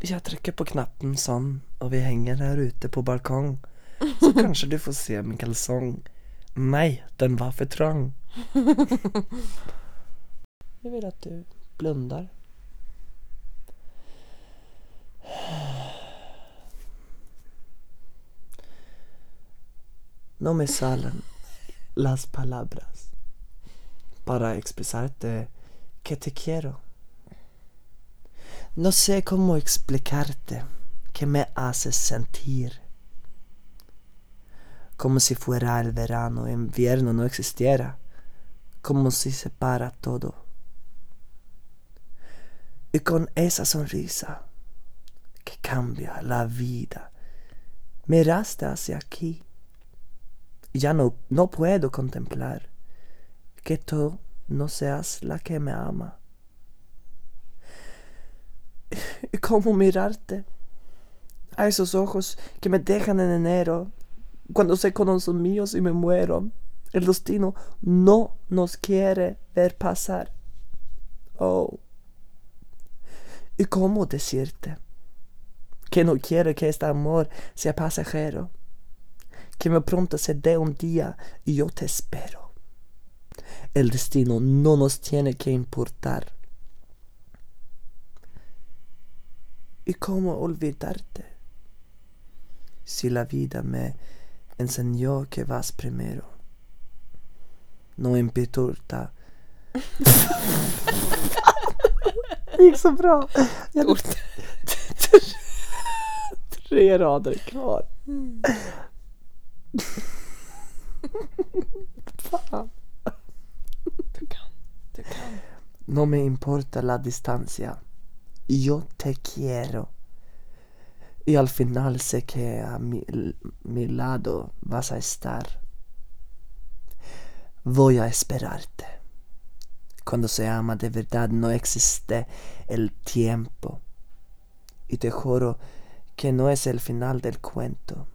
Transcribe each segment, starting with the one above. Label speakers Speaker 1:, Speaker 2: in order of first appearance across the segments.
Speaker 1: Jag trycker på knappen sån och vi hänger här ute på balkong. Så kanske du får se min kalsong. Nej, den var för trång. Jag vill att du blundar. No me salen las palabras para expresarte que te quiero. No sé cómo explicarte que me haces sentir como si fuera el verano invierno no existiera, como si se para todo. Y con esa sonrisa que cambia la vida, miraste hacia aquí. Ya no, no puedo contemplar que tú no seas la que me ama. Cómo mirarte a esos ojos que me dejan en enero cuando no son míos y me muero. El destino no nos quiere ver pasar. Oh. ¿Y cómo decirte? Que no quiero que este amor sea pasajero. Que me pronto se dé un día y yo te espero. El destino no nos tiene que importar. ¿Y cómo olvidarte? Si la vida me enseñó que vas primero. No importa. Det gick så bra. Jag hade tre rader kvar. Fan.
Speaker 2: Du kan. Du kan.
Speaker 1: No me importa la distancia. Yo te quiero. Y al final sé que a mi, lado vas a estar. Voy a esperarte. Cuando se ama de verdad no existe el tiempo. Y te juro que no es el final del cuento.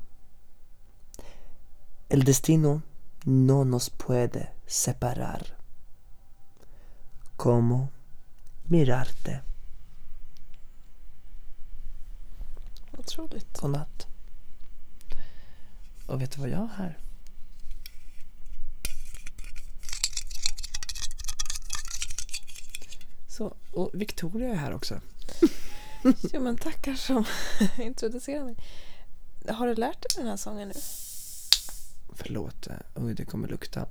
Speaker 1: El destino no nos puede separar. ¿Cómo mirarte?
Speaker 2: Otroligt.
Speaker 1: Godnatt. Och vet du vad jag har här? Så, och Victoria är här också.
Speaker 2: Jo men tackar som introducerar mig. Har du lärt dig den här sången nu?
Speaker 1: Förlåt, oj det kommer lukta.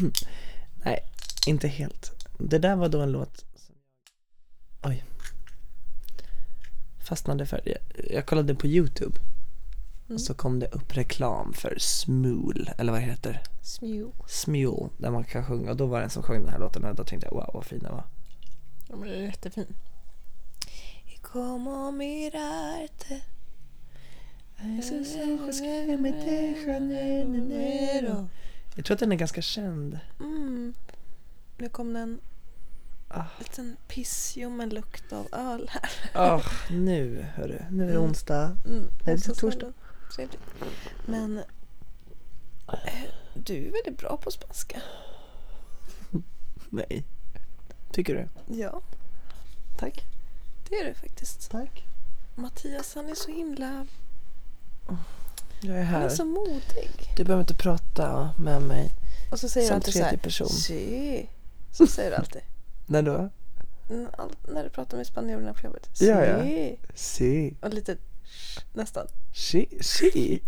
Speaker 1: Nej, inte helt. Det där var då en låt Oj. Fastnade för. Jag, jag kollade på Youtube. Och så kom det upp reklam för Smule, eller vad det heter.
Speaker 2: Smew.
Speaker 1: Smule, där man kan sjunga. Och då var det en som sjöng den här låten och då tänkte jag wow vad fin den var.
Speaker 2: Ja men den är jättefin. Y como mirarte
Speaker 1: enero. Jag tror att den är ganska känd.
Speaker 2: Mm. Nu kom det en
Speaker 1: Ah.
Speaker 2: liten pissljummen lukt av öl här.
Speaker 1: Oh, nu hörru, nu är det onsdag.
Speaker 2: Mm.
Speaker 1: Nej, det är torsdag.
Speaker 2: Trevligt. Men eh, du är väldigt bra på spanska.
Speaker 1: Nej. Tycker du?
Speaker 2: Ja,
Speaker 1: Tack.
Speaker 2: det är du faktiskt.
Speaker 1: Tack.
Speaker 2: Mattias han är så himla,
Speaker 1: Jag är
Speaker 2: han är
Speaker 1: här.
Speaker 2: så modig.
Speaker 1: Du behöver inte prata med mig.
Speaker 2: Och så säger
Speaker 1: Som
Speaker 2: han alltid så här,
Speaker 1: tredje person.
Speaker 2: Sí. Så säger du alltid.
Speaker 1: När då?
Speaker 2: Mm, All, när du pratar med spanjorerna på jobbet.
Speaker 1: Ja, ja.
Speaker 2: Sí.
Speaker 1: Si.
Speaker 2: Och lite nästan.
Speaker 1: Si. Si.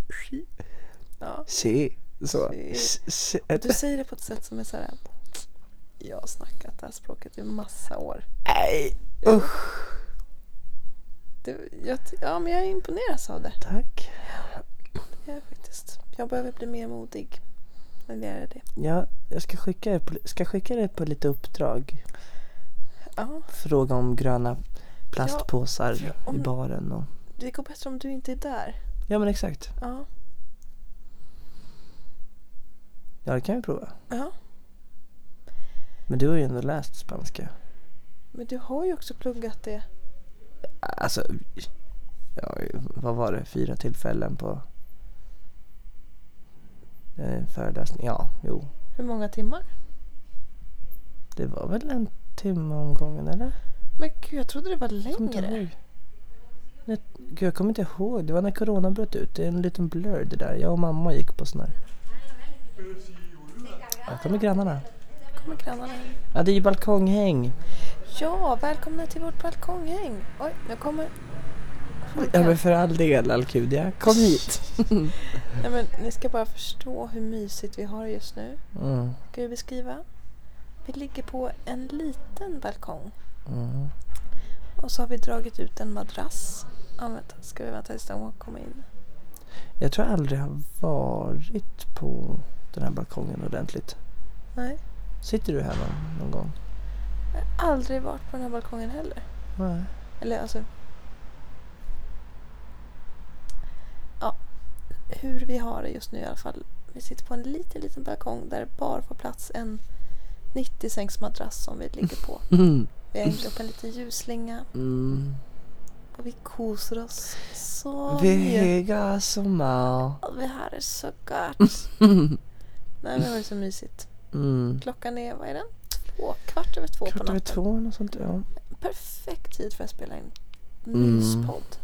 Speaker 2: Ja.
Speaker 1: Si. Så.
Speaker 2: Si.
Speaker 1: Si.
Speaker 2: Och du säger det på ett sätt som är så här. Jag har snackat det här språket i massa år.
Speaker 1: Nej. Usch.
Speaker 2: Det, jag, ja, men jag imponeras av det.
Speaker 1: Tack.
Speaker 2: Jag är faktiskt. Jag behöver bli mer modig. När det är det.
Speaker 1: Ja, jag ska skicka dig på, ska skicka dig på lite uppdrag.
Speaker 2: Ja,
Speaker 1: Fråga om gröna plastpåsar
Speaker 2: Ja, om-
Speaker 1: i baren och...
Speaker 2: det går bättre om du inte är där.
Speaker 1: Ja men exakt.
Speaker 2: Ja,
Speaker 1: Ja det kan vi prova.
Speaker 2: ja.
Speaker 1: Men du har ju ändå läst spanska.
Speaker 2: Men du har ju också pluggat det.
Speaker 1: Alltså, ja, vad var det? Fyra tillfällen på eh, föreläsning. Ja, jo.
Speaker 2: Hur många timmar?
Speaker 1: Det var väl en timme om gången eller?
Speaker 2: Men gud, jag trodde det var längre.
Speaker 1: gud, jag kommer inte ihåg. Det var när corona bröt ut. Det är en liten blur det där. Jag och mamma gick på sån här. Här kommer grannarna.
Speaker 2: kommer grannarna.
Speaker 1: Ja, det är ju balkonghäng.
Speaker 2: Ja, välkomna till vårt balkonghäng. Oj, nu kommer...
Speaker 1: Ja men för all del Alcudia, kom hit.
Speaker 2: Nej, men ni ska bara förstå hur mysigt vi har just nu.
Speaker 1: Mm,
Speaker 2: Ska vi beskriva? Vi ligger på en liten balkong.
Speaker 1: mm.
Speaker 2: Och så har vi dragit ut en madrass. Ja, vänta. Ska vi vänta tills de kommer in?
Speaker 1: Jag tror jag aldrig har varit på den här balkongen ordentligt.
Speaker 2: Nej.
Speaker 1: Sitter du här någon, någon gång?
Speaker 2: Jag har aldrig varit på den här balkongen heller.
Speaker 1: Nej.
Speaker 2: Eller alltså... Ja, hur vi har det just nu i alla fall. Vi sitter på en liten, liten balkong där det bara får plats en 90-sängs madrass som vi ligger på.
Speaker 1: Mm.
Speaker 2: Vi har hängt upp en liten ljusslinga
Speaker 1: Mm.
Speaker 2: och vi koser oss så
Speaker 1: Vi
Speaker 2: mycket.
Speaker 1: höga sommar.
Speaker 2: Och Det här är så gott. Nej men det var så mysigt.
Speaker 1: Mm.
Speaker 2: Klockan är, vad är den? Två, kvart över två på
Speaker 1: Kvart över
Speaker 2: natten.
Speaker 1: två och sånt ja.
Speaker 2: Perfekt tid för att spela in
Speaker 1: Mm.
Speaker 2: myspodd.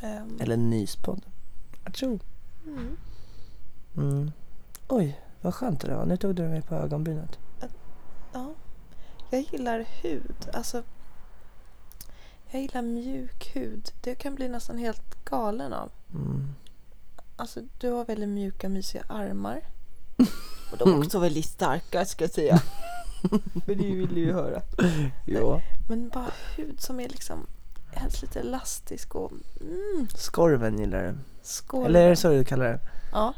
Speaker 2: Ehm,
Speaker 1: Eller nyspodd. Atjo.
Speaker 2: mm.
Speaker 1: Mm. Oj, vad skönt det var. Nu tog du mig på ögonbrynet.
Speaker 2: Ja. Jag gillar hud. Alltså, jag gillar mjuk hud. Det kan bli nästan helt galen av.
Speaker 1: Mm.
Speaker 2: Alltså, du har väldigt mjuka, mysiga armar. Och de är också väldigt starka, ska jag säga. För det vill du ju höra.
Speaker 1: Ja.
Speaker 2: Men bara hud som är liksom helst lite elastisk och mm,
Speaker 1: Skorven gillar du.
Speaker 2: skål.
Speaker 1: Eller är det så du kallar det?
Speaker 2: Ja,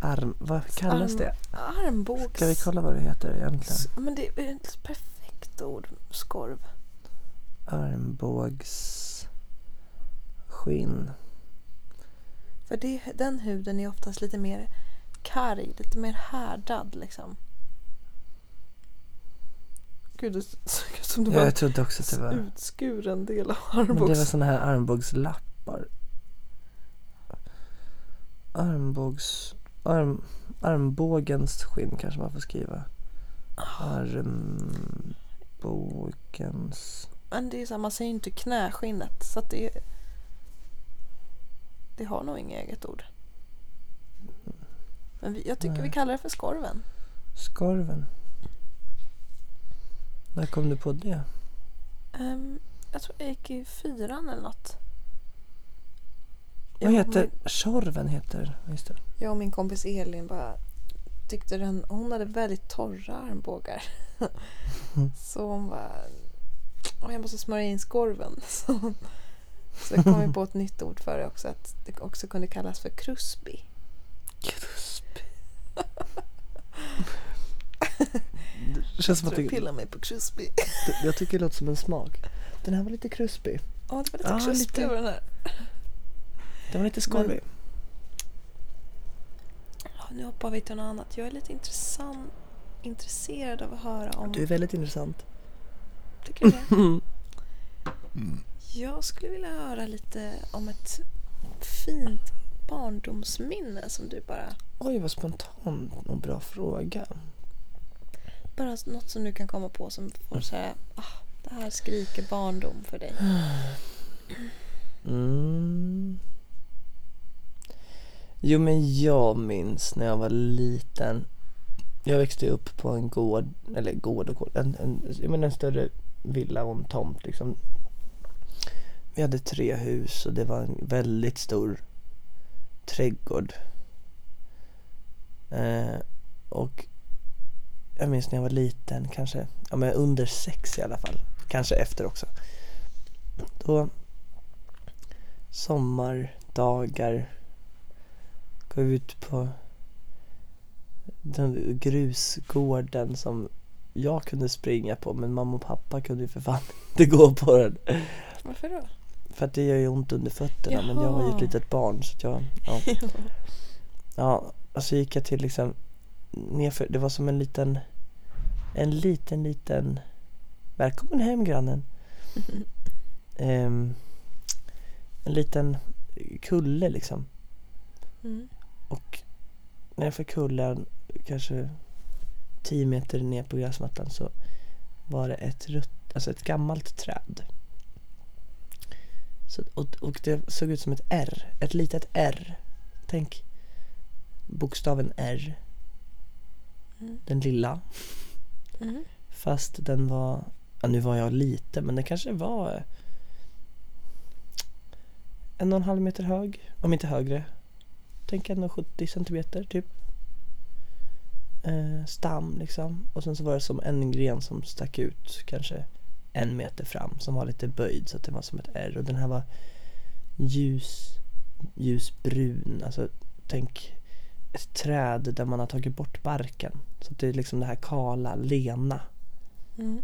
Speaker 1: Arm... Vad kallas
Speaker 2: arm-
Speaker 1: det?
Speaker 2: Armbågs...
Speaker 1: Ska vi kolla vad det heter egentligen?
Speaker 2: Men det är ett perfekt ord. Skorv.
Speaker 1: Armbågsskinn.
Speaker 2: För det, den huden är oftast lite mer karg, lite mer härdad liksom. Gud, det såg ut som det
Speaker 1: Ja, jag trodde också att det var...
Speaker 2: en utskuren del av
Speaker 1: Men det var
Speaker 2: armbågs...
Speaker 1: såna här armbågslappar. Armbågs... Arm, armbågens skinn kanske man får skriva. Armbågens...
Speaker 2: Men det är så här, man säger inte knäskinnet så att det Det har nog inget eget ord. Men vi, jag tycker vi
Speaker 1: Nej.
Speaker 2: kallar det för skorven.
Speaker 1: Skorven. När kom du på det?
Speaker 2: Ehm, jag tror jag gick i fyran eller något.
Speaker 1: Vad heter... Tjorven heter... Just det.
Speaker 2: Jag och min kompis Elin bara tyckte den, hon hade väldigt torra armbågar.
Speaker 1: Mm.
Speaker 2: Så hon bara, "Åh, jag måste smörja in skorven. Så, så kom vi på ett nytt ord för det också, att det också kunde kallas för krusby.
Speaker 1: Krusp. Det känns som att det,
Speaker 2: pillar mig på krusby.
Speaker 1: det, jag tycker det låter som en smak. Den här var lite kruspig.
Speaker 2: Ja, det var lite
Speaker 1: Ja,
Speaker 2: krusby
Speaker 1: lite.
Speaker 2: den här.
Speaker 1: Den var lite skorvig.
Speaker 2: Ja, nu hoppar vi till något annat. Jag är lite intressant, intresserad av att höra om...
Speaker 1: Du är väldigt intressant.
Speaker 2: Tycker du det? Jag skulle vilja höra lite om ett fint barndomsminne som du bara...
Speaker 1: Oj, vad spontan och bra fråga.
Speaker 2: Bara något som du kan komma på som får säga ah, det här skriker barndom för dig.
Speaker 1: Mm. Jo, men jag minns när jag var liten. Jag växte upp på en gård, eller gård och gård, en, en, jag menar en större villa och en tomt liksom. Vi hade tre hus och det var en väldigt stor trädgård. Eh, och jag minns när jag var liten, kanske, ja men under sex i alla fall. Kanske efter också. Då sommardagar gå ut på den grusgården som jag kunde springa på men mamma och pappa kunde ju för fan inte gå på den.
Speaker 2: Varför då?
Speaker 1: För att det gör ju ont under fötterna men jag var ju ett
Speaker 2: Jaha.
Speaker 1: litet barn så att jag, ja. Ja, och så gick jag till liksom nerför, det var som en liten, en liten, liten, välkommen hem grannen. Ehm, en liten kulle liksom.
Speaker 2: Mm.
Speaker 1: Och nerför kullen, kanske 10 meter ner på gräsmattan så var det ett rött, alltså ett gammalt träd. Så, och, och det såg ut som ett R, ett litet R. Tänk bokstaven R,
Speaker 2: Mm.
Speaker 1: den lilla.
Speaker 2: Mm.
Speaker 1: Fast den var, ja nu var jag lite men den kanske var en och en halv meter hög, om inte högre. Tänk 1,70 centimeter typ. Eh, stam liksom. Och sen så var det som en gren som stack ut kanske en meter fram som var lite böjd så att det var som ett R. Och den här var ljus, ljusbrun. Alltså tänk ett träd där man har tagit bort barken. Så att det är liksom det här kala, lena.
Speaker 2: Mm.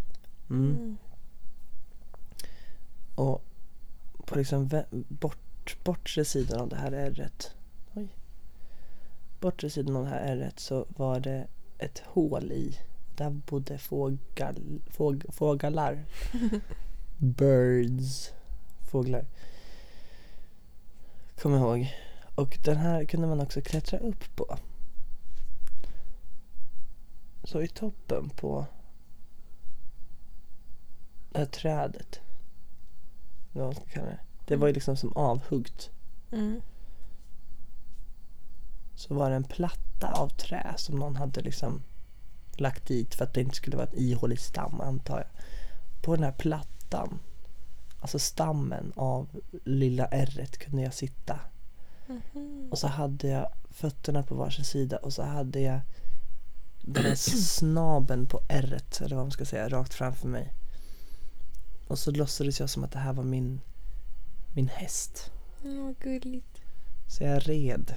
Speaker 1: Mm.
Speaker 2: Mm.
Speaker 1: Och på liksom bort, bortre sidan av det här ärret. Bortre sidan av det här ärret så var det ett hål i. Där bodde fågal, fåg, fåglar. Birds. Fåglar. Kom ihåg. Och den här kunde man också klättra upp på. Så i toppen på det här trädet. eller Vad man ska kalla det. Det var ju liksom som avhuggt.
Speaker 2: Mm.
Speaker 1: Så var det en platta av trä som någon hade liksom lagt dit för att det inte skulle vara en ihålig stam antar jag. På den här plattan, alltså stammen av lilla ärret kunde jag sitta.
Speaker 2: Mhm.
Speaker 1: Och så hade jag fötterna på varsin sida och så hade jag den här snabeln på ärret, eller vad man ska säga, rakt framför mig. Och så låtsades jag som att det här var min, min häst.
Speaker 2: Mm, vad gulligt.
Speaker 1: Så jag red.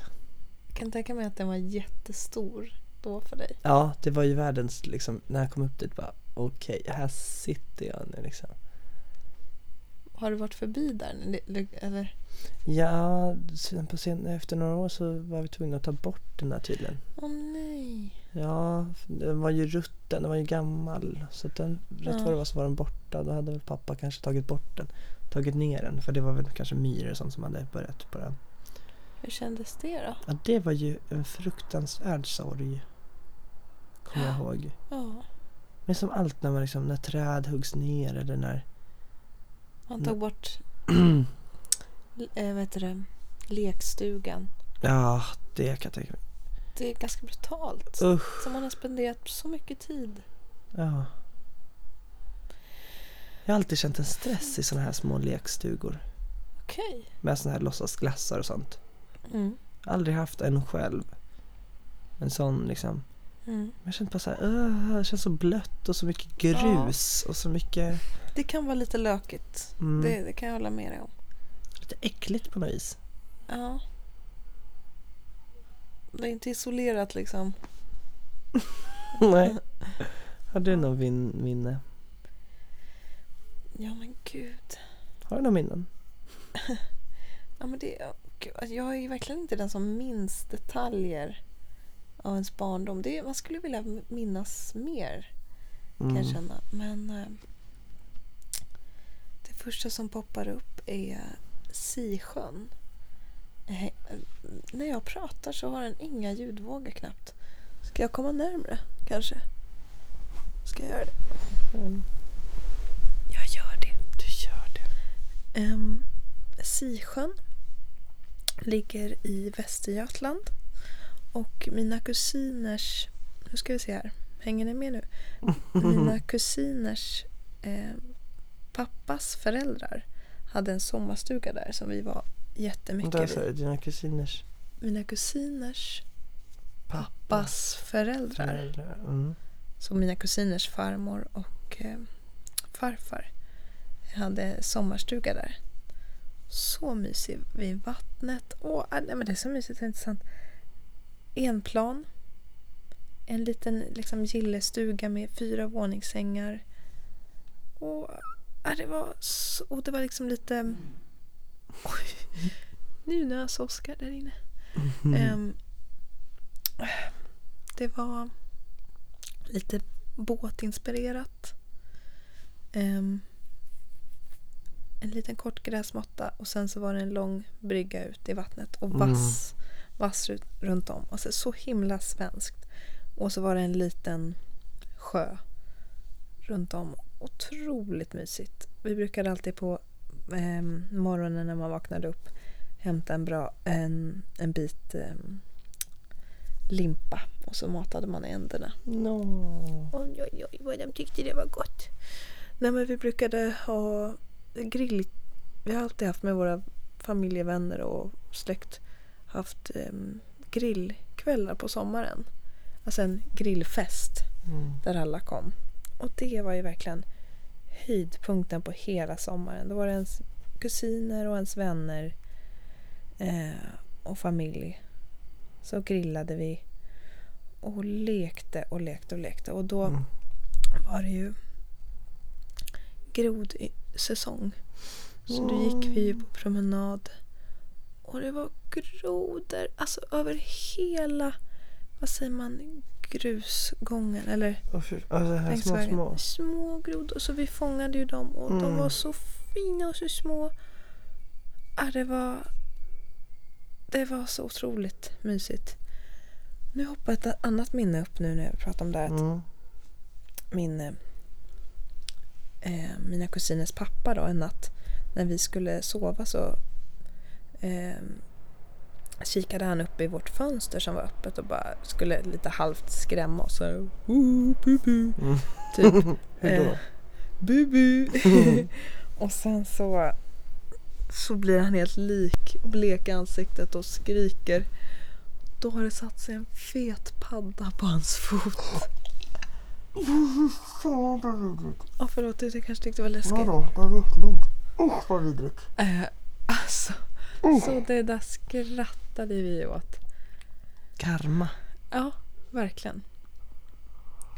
Speaker 2: Kan tänka mig att den var jättestor då för dig.
Speaker 1: Ja, det var ju världens liksom, när jag kom upp dit bara okej, här sitter jag nu liksom.
Speaker 2: Har du varit förbi där? Eller?
Speaker 1: Ja, sen på sen, efter några år så var vi tvungna att ta bort den där tydligen.
Speaker 2: Åh nej.
Speaker 1: Ja, den var ju rutten, den var ju gammal. Så att den, rätt
Speaker 2: Ja.
Speaker 1: vad det var så var den borta. Då hade väl pappa kanske tagit bort den. Tagit ner den, för det var väl kanske myror och sånt som hade börjat på den.
Speaker 2: Hur kändes det då?
Speaker 1: Ja, det var ju en fruktansvärd sorg. Kommer jag ihåg.
Speaker 2: Ja.
Speaker 1: Men som allt när man liksom, när träd huggs ner eller när...
Speaker 2: Han tog bort äh, vad heter det? lekstugan.
Speaker 1: Ja, det kan jag tänka mig.
Speaker 2: Det är ganska brutalt.
Speaker 1: Usch.
Speaker 2: Som man har spenderat så mycket tid.
Speaker 1: Ja. Jag har alltid känt en stress i såna här små lekstugor.
Speaker 2: Okej.
Speaker 1: Med såna här låtsasglassar och sånt.
Speaker 2: Mm.
Speaker 1: Aldrig haft en själv. En sån liksom.
Speaker 2: Mm.
Speaker 1: Jag känner bara så här, "Ugh, det känns så blött och så mycket grus och så mycket,
Speaker 2: Det kan vara lite lökigt.
Speaker 1: Mm.
Speaker 2: Det, det kan jag hålla med dig om.
Speaker 1: lite äckligt på något vis.
Speaker 2: Ja. Det är inte isolerat liksom.
Speaker 1: Nej. Har du någon vin- minne?
Speaker 2: Ja men gud.
Speaker 1: Har du någon minnen?
Speaker 2: Ja, men det, ja, gud, alltså, jag är ju verkligen inte den som minns detaljer av ens barndom. Det, man skulle vilja minnas mer kan jag
Speaker 1: Mm.
Speaker 2: känna. Men eh, det första som poppar upp är Sisjön. Eh, när jag pratar så har den inga ljudvågor knappt. Ska jag komma närmre kanske? Ska jag göra det?
Speaker 1: Mm.
Speaker 2: Jag gör det.
Speaker 1: Du gör det.
Speaker 2: Um, Sisjön ligger i Västergötland. Och mina kusiners... Nu ska vi se här. Hänger ni med nu? Mina kusiners eh, pappas föräldrar hade en sommarstuga där som vi var
Speaker 1: Vänta,
Speaker 2: jättemycket
Speaker 1: så
Speaker 2: vid.
Speaker 1: dina kusiners
Speaker 2: Mina kusiners
Speaker 1: pappa?
Speaker 2: pappas föräldrar.
Speaker 1: Föräldrar. Mm.
Speaker 2: Så mina kusiners farmor och eh, farfar hade sommarstuga där. Så mysig vid vattnet. Åh, ah, nej, men det är så mysigt och intressant. Enplan. En liten liksom, gillestuga med fyra våningssängar. Och, ah, det var så, och det var liksom lite... Oj, nu nös Oskar där inne. Ehm, det var lite båtinspirerat. Ehm, en liten kort gräsmatta och sen så var det en lång brygga ut i vattnet och vass, vass rut- runt om. Alltså så himla svenskt. Och så var det en liten sjö runt om. Otroligt mysigt. Vi brukade alltid på ehm, morgonen när man vaknade upp hämta en, bra, en, en bit ehm, limpa och så matade man änderna.
Speaker 1: No.
Speaker 2: Oj, oj, oj, vad de tyckte det var gott. Nej, men vi brukade ha grill. Vi har alltid haft med våra familjevänner och släkt haft em, grillkvällar på sommaren. Alltså en grillfest
Speaker 1: Mm.
Speaker 2: där alla kom. Och det var ju verkligen höjdpunkten på hela sommaren. Då var det ens kusiner och ens vänner eh, och familj. Så grillade vi och lekte och lekte och lekte. Och då
Speaker 1: Mm.
Speaker 2: var det ju grodsäsong. Så då gick vi ju på promenad. Och det var grodor. Alltså över hela, vad säger man, grusgången. Eller
Speaker 1: alltså, här små,
Speaker 2: vägen.
Speaker 1: små.
Speaker 2: Små grodor. Så vi fångade ju dem och de
Speaker 1: Mm.
Speaker 2: var så fina och så små. Ah, det var Det var så otroligt mysigt. Nu hoppar ett annat minne upp nu när jag pratar om det här.
Speaker 1: Mm.
Speaker 2: min, eh, mina kusiners pappa då en natt när vi skulle sova så eh, kikade han upp i vårt fönster som var öppet och bara skulle lite halvt skrämma oss. Så här, "Oh, bubu.
Speaker 1: Mm.
Speaker 2: Typ.
Speaker 1: Hur då?
Speaker 2: Eh, bubu. och sen så, så blir han helt lik, blek i ansiktet och skriker. Då har det satt sig en fet padda på hans fot. Ja förlåt, du kanske tyckte det var läskigt.
Speaker 1: Vadå? Vad vidrigt. Usch vad vidrigt.
Speaker 2: Eh, alltså, så det där skrattade vi åt.
Speaker 1: Karma.
Speaker 2: Ja, verkligen.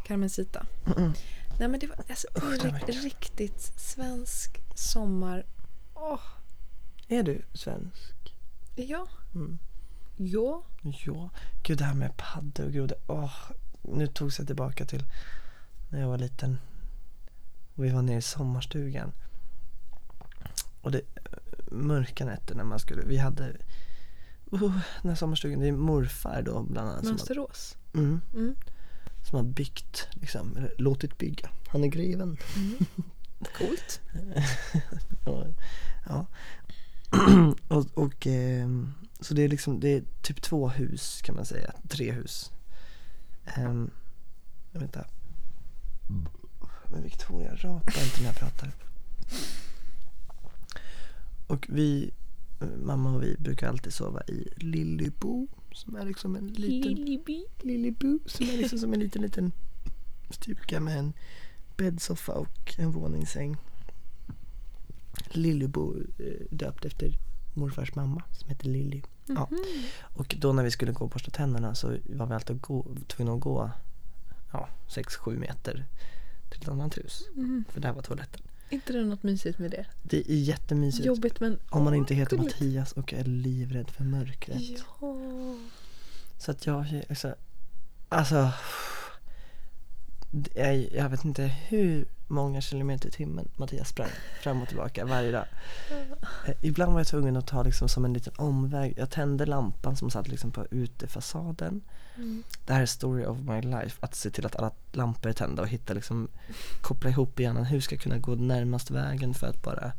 Speaker 2: Carmencita.
Speaker 1: Mm.
Speaker 2: Nej men det var alltså, det
Speaker 1: Usch, det
Speaker 2: är riktigt svensk sommar. Åh,
Speaker 1: Är du svensk?
Speaker 2: ja.
Speaker 1: Mm.
Speaker 2: Ja.
Speaker 1: Ja. Gud det här med paddor och grodor. Åh, nu togs jag tillbaka till när jag var liten. Och vi var nere i sommarstugan. Och det mörka nätter när man skulle, vi hade uh, den här sommarstugan, det är morfar då bland annat som har,
Speaker 2: Mönsterås.
Speaker 1: mm,
Speaker 2: Mm.
Speaker 1: som har byggt, liksom, eller låtit bygga. Han är greven.
Speaker 2: Coolt.
Speaker 1: Ja. ja. och, och ehm, så det är liksom, det är typ två hus kan man säga, tre hus. Um, vänta. Men Victoria, rapa inte när jag pratar. Och vi, mamma och vi brukar alltid sova i Lillybo som är liksom en liten
Speaker 2: Lilliby.
Speaker 1: Lillybo som är liksom som en liten liten stuga med en bäddsoffa och en våningssäng. Lillybo eh, döpt efter morfars mamma som heter Lilly. Ja.
Speaker 2: Mhm.
Speaker 1: Och då när vi skulle gå och borsta tänderna så var vi alltid gå, tvungna att gå ja, 6-7 meter till ett annat hus.
Speaker 2: Mm.
Speaker 1: För där var toaletten.
Speaker 2: inte det något mysigt med det?
Speaker 1: Det är jättemysigt.
Speaker 2: Jobbigt men...
Speaker 1: Om man inte heter
Speaker 2: gulligt.
Speaker 1: Mattias och är livrädd för mörkret.
Speaker 2: Ja.
Speaker 1: Så att jag, alltså, alltså är, jag vet inte hur många kilometer i timmen Mattias sprang fram och tillbaka varje dag. Eh, ibland var jag tvungen att ta liksom som en liten omväg. Jag tände lampan som satt liksom på utefasaden.
Speaker 2: Mm.
Speaker 1: Det här är story of my life. Att se till att alla lampor är tända och hitta liksom, koppla ihop hjärnan. Hur ska jag kunna gå närmast vägen för att bara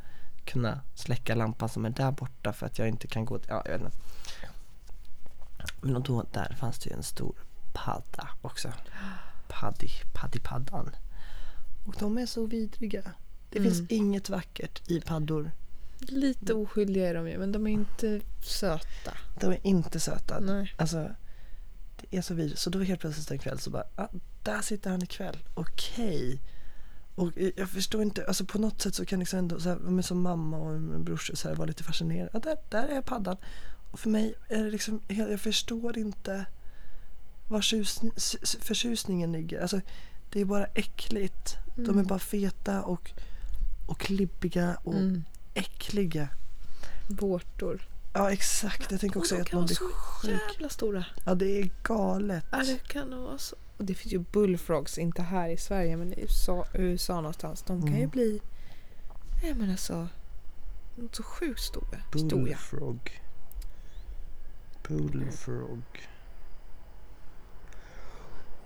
Speaker 1: kunna släcka lampan som är där borta för att jag inte kan gå, ja jag vet inte. Men och då, där fanns det ju en stor padda också. Paddy, paddypaddan. Och de är så vidriga. Det
Speaker 2: Mm.
Speaker 1: finns inget vackert i paddor.
Speaker 2: Lite oskyldiga är de ju men de är inte söta.
Speaker 1: De är inte söta.
Speaker 2: Nej.
Speaker 1: Alltså, det är så vidrigt. Så då helt plötsligt en kväll så bara, ah, där sitter han ikväll. Okej. Och jag- förstår inte, alltså på något sätt så kan liksom ändå, så här, men som mamma och en brorsa så här, vara lite fascinerad. Ja, där, där är paddan. Och för mig är det liksom, jag förstår inte var förtjusningen ligger. Alltså, det är bara äckligt. De är
Speaker 2: Mm.
Speaker 1: bara feta och, och klibbiga och
Speaker 2: Mm.
Speaker 1: äckliga.
Speaker 2: Vårtor.
Speaker 1: Ja exakt, jag tänker också
Speaker 2: Och de
Speaker 1: att
Speaker 2: kan
Speaker 1: man
Speaker 2: vara
Speaker 1: blir
Speaker 2: så
Speaker 1: sjuk.
Speaker 2: jävla stora.
Speaker 1: Ja det är galet.
Speaker 2: Ja, det kan nog vara så. Och det finns ju bullfrogs, inte här i Sverige men i USA, USA någonstans. De kan ju
Speaker 1: Mm.
Speaker 2: bli, nej men alltså, de är så sjukt stora. Stora.
Speaker 1: Bullfrog. Bullfrog.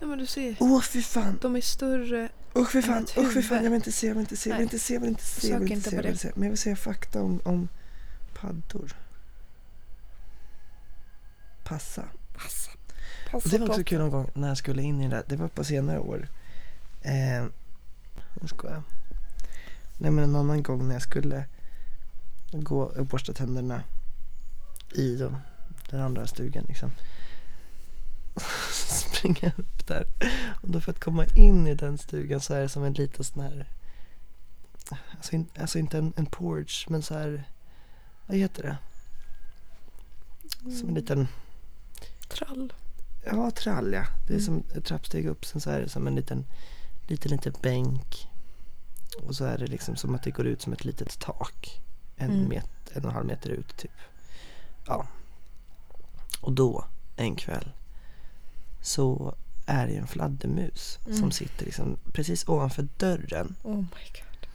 Speaker 2: Ja men du ser,
Speaker 1: Åh fy fan.
Speaker 2: de är större
Speaker 1: Usch fy fan, usch fy fan, jag vill inte se, jag vill inte se, jag vill inte se, jag vill inte se, jag vill inte se, jag vill se. Men jag vill se fakta om, om paddor. Passa.
Speaker 2: Passa. Passa
Speaker 1: det var också kul någon gång när jag skulle in i det där. Det var på senare år. Eh, jag skojar. Nej men en annan gång när jag skulle gå och borsta tänderna i de, den andra stugan liksom. Springer jag upp där. Och då för att komma in i den stugan så är det som en liten sån här. Alltså, in, alltså inte en, en porch men så här. Vad heter det? Som en liten.
Speaker 2: Trall.
Speaker 1: Ja, trall ja. Det är
Speaker 2: Mm.
Speaker 1: som ett trappsteg upp. Sen så är det som en liten, liten, liten bänk. Och så är det liksom som att det går ut som ett litet tak. En,
Speaker 2: Mm.
Speaker 1: met, en och en halv meter ut typ. Ja. Och då, en kväll, så är det en fladdermus som
Speaker 2: Mm.
Speaker 1: sitter liksom precis ovanför dörren.
Speaker 2: Oh my god.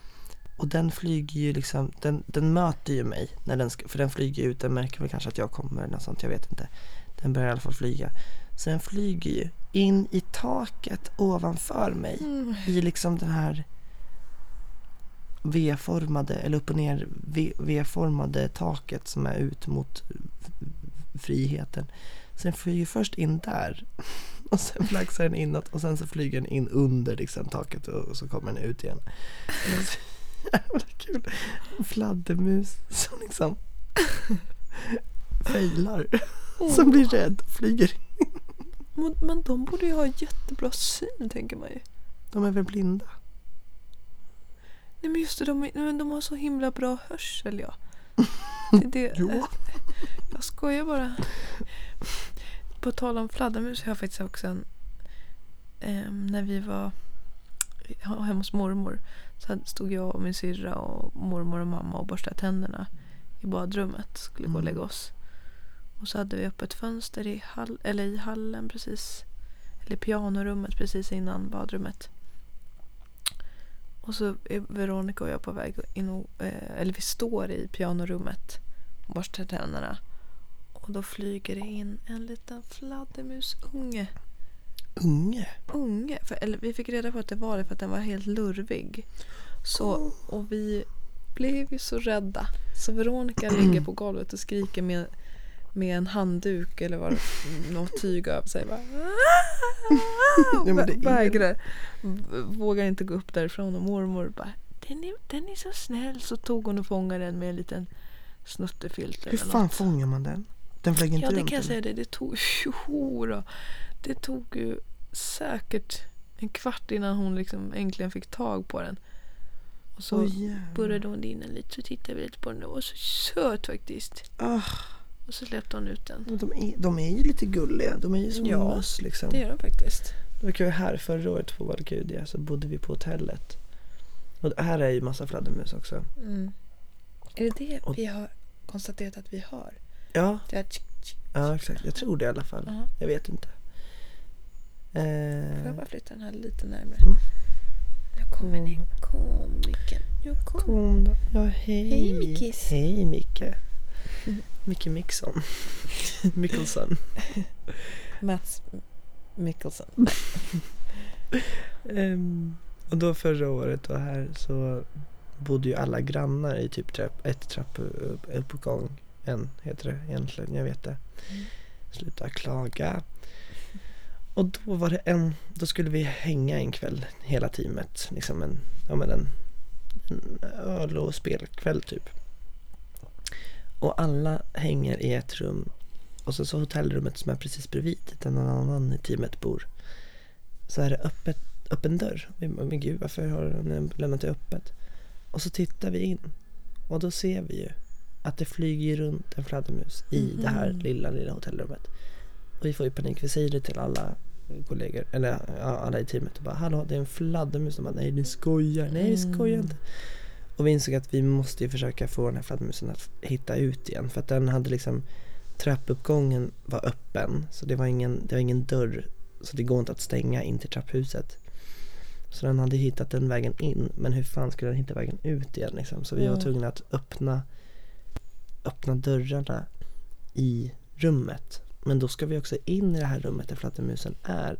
Speaker 1: Och den flyger ju liksom, den, den möter ju mig. När den ska, för den flyger ut, den märker väl kanske att jag kommer eller något sånt, jag vet inte. Den börjar i alla fall flyga. Så den flyger ju in i taket ovanför mig.
Speaker 2: Mm.
Speaker 1: I liksom den här V-formade, eller upp och ner V-formade taket som är ut mot friheten. Så den flyger först in där och sen flaxar den inåt och sen så flyger den in under liksom taket och, och så kommer den ut igen. Så jävla kul. En fladdermus som liksom failar. Som blir rädd och flyger.
Speaker 2: Men, men de borde ju ha jättebra syn tänker man ju.
Speaker 1: De är väl blinda?
Speaker 2: Nej men just det, de, men de har så himla bra hörsel ja. Det, det,
Speaker 1: Jo.
Speaker 2: eh, Jag skojar bara. På tal om fladdermus har jag faktiskt också en... ehm, när vi var he- hemma hos mormor så stod jag och min syrra och mormor och mamma och borstade tänderna i badrummet. Skulle gå och
Speaker 1: Mm.
Speaker 2: lägga oss. Och så hade vi öppet fönster i, hall, eller i hallen precis. Eller pianorummet precis innan badrummet. Och så är Veronica och jag på väg in och, eh, eller vi står i pianorummet och borstar tänderna. Och då flyger det in en liten fladdermusunge.
Speaker 1: Unge?
Speaker 2: Unge. För, eller vi fick reda på att det var det för att den var helt lurvig. Så, och vi blev ju så rädda. Så Veronica ligger på golvet och skriker med, med en handduk eller vad, något tyg över sig. Bara,
Speaker 1: Ja,
Speaker 2: vägrar. Vågar inte gå upp därifrån och mormor bara den är, den är så snäll. Så tog hon och fångade den med en liten snuttefilt
Speaker 1: Hur fan
Speaker 2: något.
Speaker 1: fångar man den? Den flög inte
Speaker 2: Ja det
Speaker 1: runt
Speaker 2: kan jag
Speaker 1: eller?
Speaker 2: säga det. Det tog, tjoho då. det tog ju säkert en kvart innan hon liksom äntligen fick tag på den. Och så
Speaker 1: Oj, jävlar.
Speaker 2: burrade hon in den lite så tittade vi lite på den. Den var så söt faktiskt.
Speaker 1: Ah,
Speaker 2: Och så släppte hon ut den.
Speaker 1: men de, är, de är ju lite gulliga. De är ju som
Speaker 2: Ja,
Speaker 1: möss liksom.
Speaker 2: Det gör den faktiskt.
Speaker 1: Det var kul här förra året på Valkyria så bodde vi på hotellet. Och här är ju massa fladdermus också.
Speaker 2: Mm. Är det det
Speaker 1: Och-
Speaker 2: vi har konstaterat att vi hör?
Speaker 1: Ja,
Speaker 2: tsk, tsk.
Speaker 1: ja exakt. Jag tror det i alla fall.
Speaker 2: Ja.
Speaker 1: Jag vet inte.
Speaker 2: Får
Speaker 1: Eh,
Speaker 2: jag bara flytta den här lite närmare?
Speaker 1: Mm.
Speaker 2: Nu kommer ni. Kom Micken. Nu kom.
Speaker 1: kom då. Ja, hej.
Speaker 2: Hej, Mickis.
Speaker 1: Hej Micke. Micke Mixon. Mickelson.
Speaker 2: Mats Mikkelsen.
Speaker 1: Ehm, och då förra året och här så bodde ju alla grannar i typ trapp, ett trappuppgång. En heter det egentligen, jag vet det.
Speaker 2: Mm.
Speaker 1: Sluta klaga. Och då var det en, då skulle vi hänga en kväll hela teamet. Liksom en, ja men en, en öl och spelkväll typ. Och alla hänger i ett rum. Och så, så hotellrummet som är precis bredvid där någon annan i teamet bor. Så är det öppet, öppen dörr. Vi bara, Men gud varför har de lämnat det öppet? Och så tittar vi in. Och då ser vi ju att det flyger runt en fladdermus i det här lilla, lilla hotellrummet. Och vi får ju panik. Vi säger det till alla kollegor, eller alla i teamet. Och bara, hallå det är en fladdermus. De bara, nej ni skojar. Nej vi skojar inte. Och vi insåg att vi måste ju försöka få den här fladdermusen att hitta ut igen. För att den hade liksom, trappuppgången var öppen. Så det var ingen, det var ingen dörr. Så det går inte att stänga in till trapphuset. Så den hade hittat den vägen in. Men hur fan skulle den hitta vägen ut igen liksom? Så vi var tvungna att öppna, öppna dörrarna i rummet. Men då ska vi också in i det här rummet där fladdermusen är.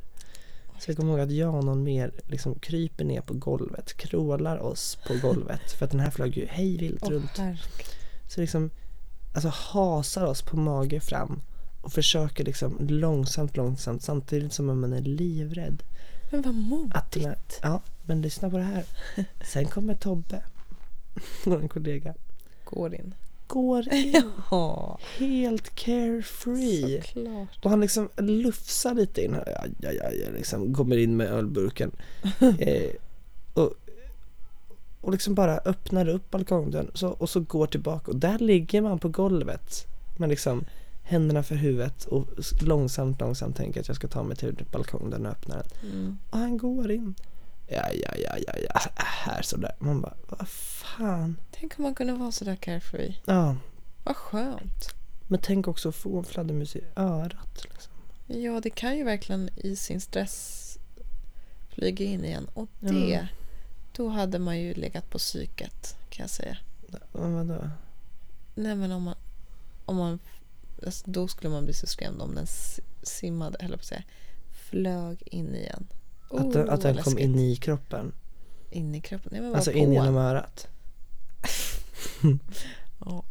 Speaker 1: Så jag kommer ihåg att jag och någon mer liksom kryper ner på golvet, krålar oss på golvet. För att den här flög ju hej vilt
Speaker 2: Åh,
Speaker 1: runt.
Speaker 2: herregud.
Speaker 1: Så liksom, alltså hasar oss på mage fram. Och försöker liksom långsamt, långsamt samtidigt som man är livrädd.
Speaker 2: Men vad modigt.
Speaker 1: Här, ja, men lyssna på det här. Sen kommer Tobbe, vår kollega,
Speaker 2: Går in.
Speaker 1: Går in
Speaker 2: Ja,
Speaker 1: helt carefree.
Speaker 2: såklart.
Speaker 1: Och han liksom lufsar lite in. Ja, ja, ja, liksom kommer in med ölburken. eh, och, och liksom bara öppnar upp balkongdörren så, och så går tillbaka. Och där ligger man på golvet. Med liksom händerna för huvudet och långsamt, långsamt tänker att jag ska ta mig till balkongdörren och öppna den.
Speaker 2: Mm.
Speaker 1: Och han går in. Ja, ja, ja, ja, ja, här sådär. Man bara, vad fan.
Speaker 2: Tänk om man kunde vara sådär carefree.
Speaker 1: Ja,
Speaker 2: Vad skönt.
Speaker 1: men tänk också att få en fladdermus i örat. Liksom.
Speaker 2: Ja, det kan ju verkligen i sin stress flyga in igen. Och det,
Speaker 1: Ja.
Speaker 2: då hade man ju legat på psyket kan jag säga.
Speaker 1: Men vadå?
Speaker 2: Nej men om man, om man alltså, då skulle man bli så skrämd om den simmade, eller på att säga, flög in igen.
Speaker 1: Att, den, att den
Speaker 2: vad
Speaker 1: kom in i kroppen.
Speaker 2: in i kroppen. Nej, men
Speaker 1: Alltså in genom örat.
Speaker 2: Ja.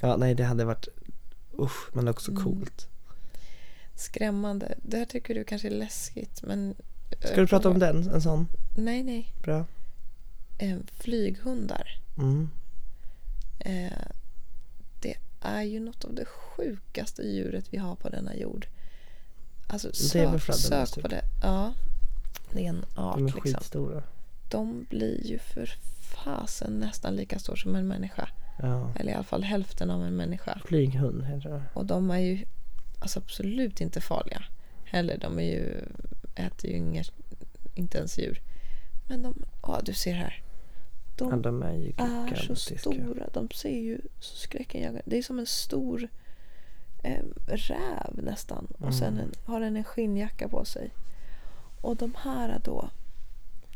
Speaker 1: Ja, nej det hade varit usch, men också
Speaker 2: Mm.
Speaker 1: coolt.
Speaker 2: Skrämmande. Det här tycker du kanske är läskigt men...
Speaker 1: Ska du prata om den? En sån?
Speaker 2: Nej, nej.
Speaker 1: Bra.
Speaker 2: Eh, flyghundar.
Speaker 1: Mm.
Speaker 2: Eh, det är ju något av det sjukaste djuret vi har på denna jord. Alltså
Speaker 1: Det är väl
Speaker 2: sök, sök
Speaker 1: typ.
Speaker 2: på det. Ja. En art
Speaker 1: De är
Speaker 2: liksom.
Speaker 1: skitstora.
Speaker 2: De blir ju för fasen nästan lika stor som en människa.
Speaker 1: Ja.
Speaker 2: Eller i alla fall hälften av en människa.
Speaker 1: Flyghund heter det.
Speaker 2: Och de är ju alltså absolut inte farliga. Heller, de är ju, äter ju inget, inte ens djur. Men de, ja du ser här. De
Speaker 1: Ja, de är ju
Speaker 2: är så stora. De ser ju så skräckenjagande Det är som en stor eh, räv nästan. Och sen
Speaker 1: Mm.
Speaker 2: en, har den en skinnjacka på sig. Och de här då.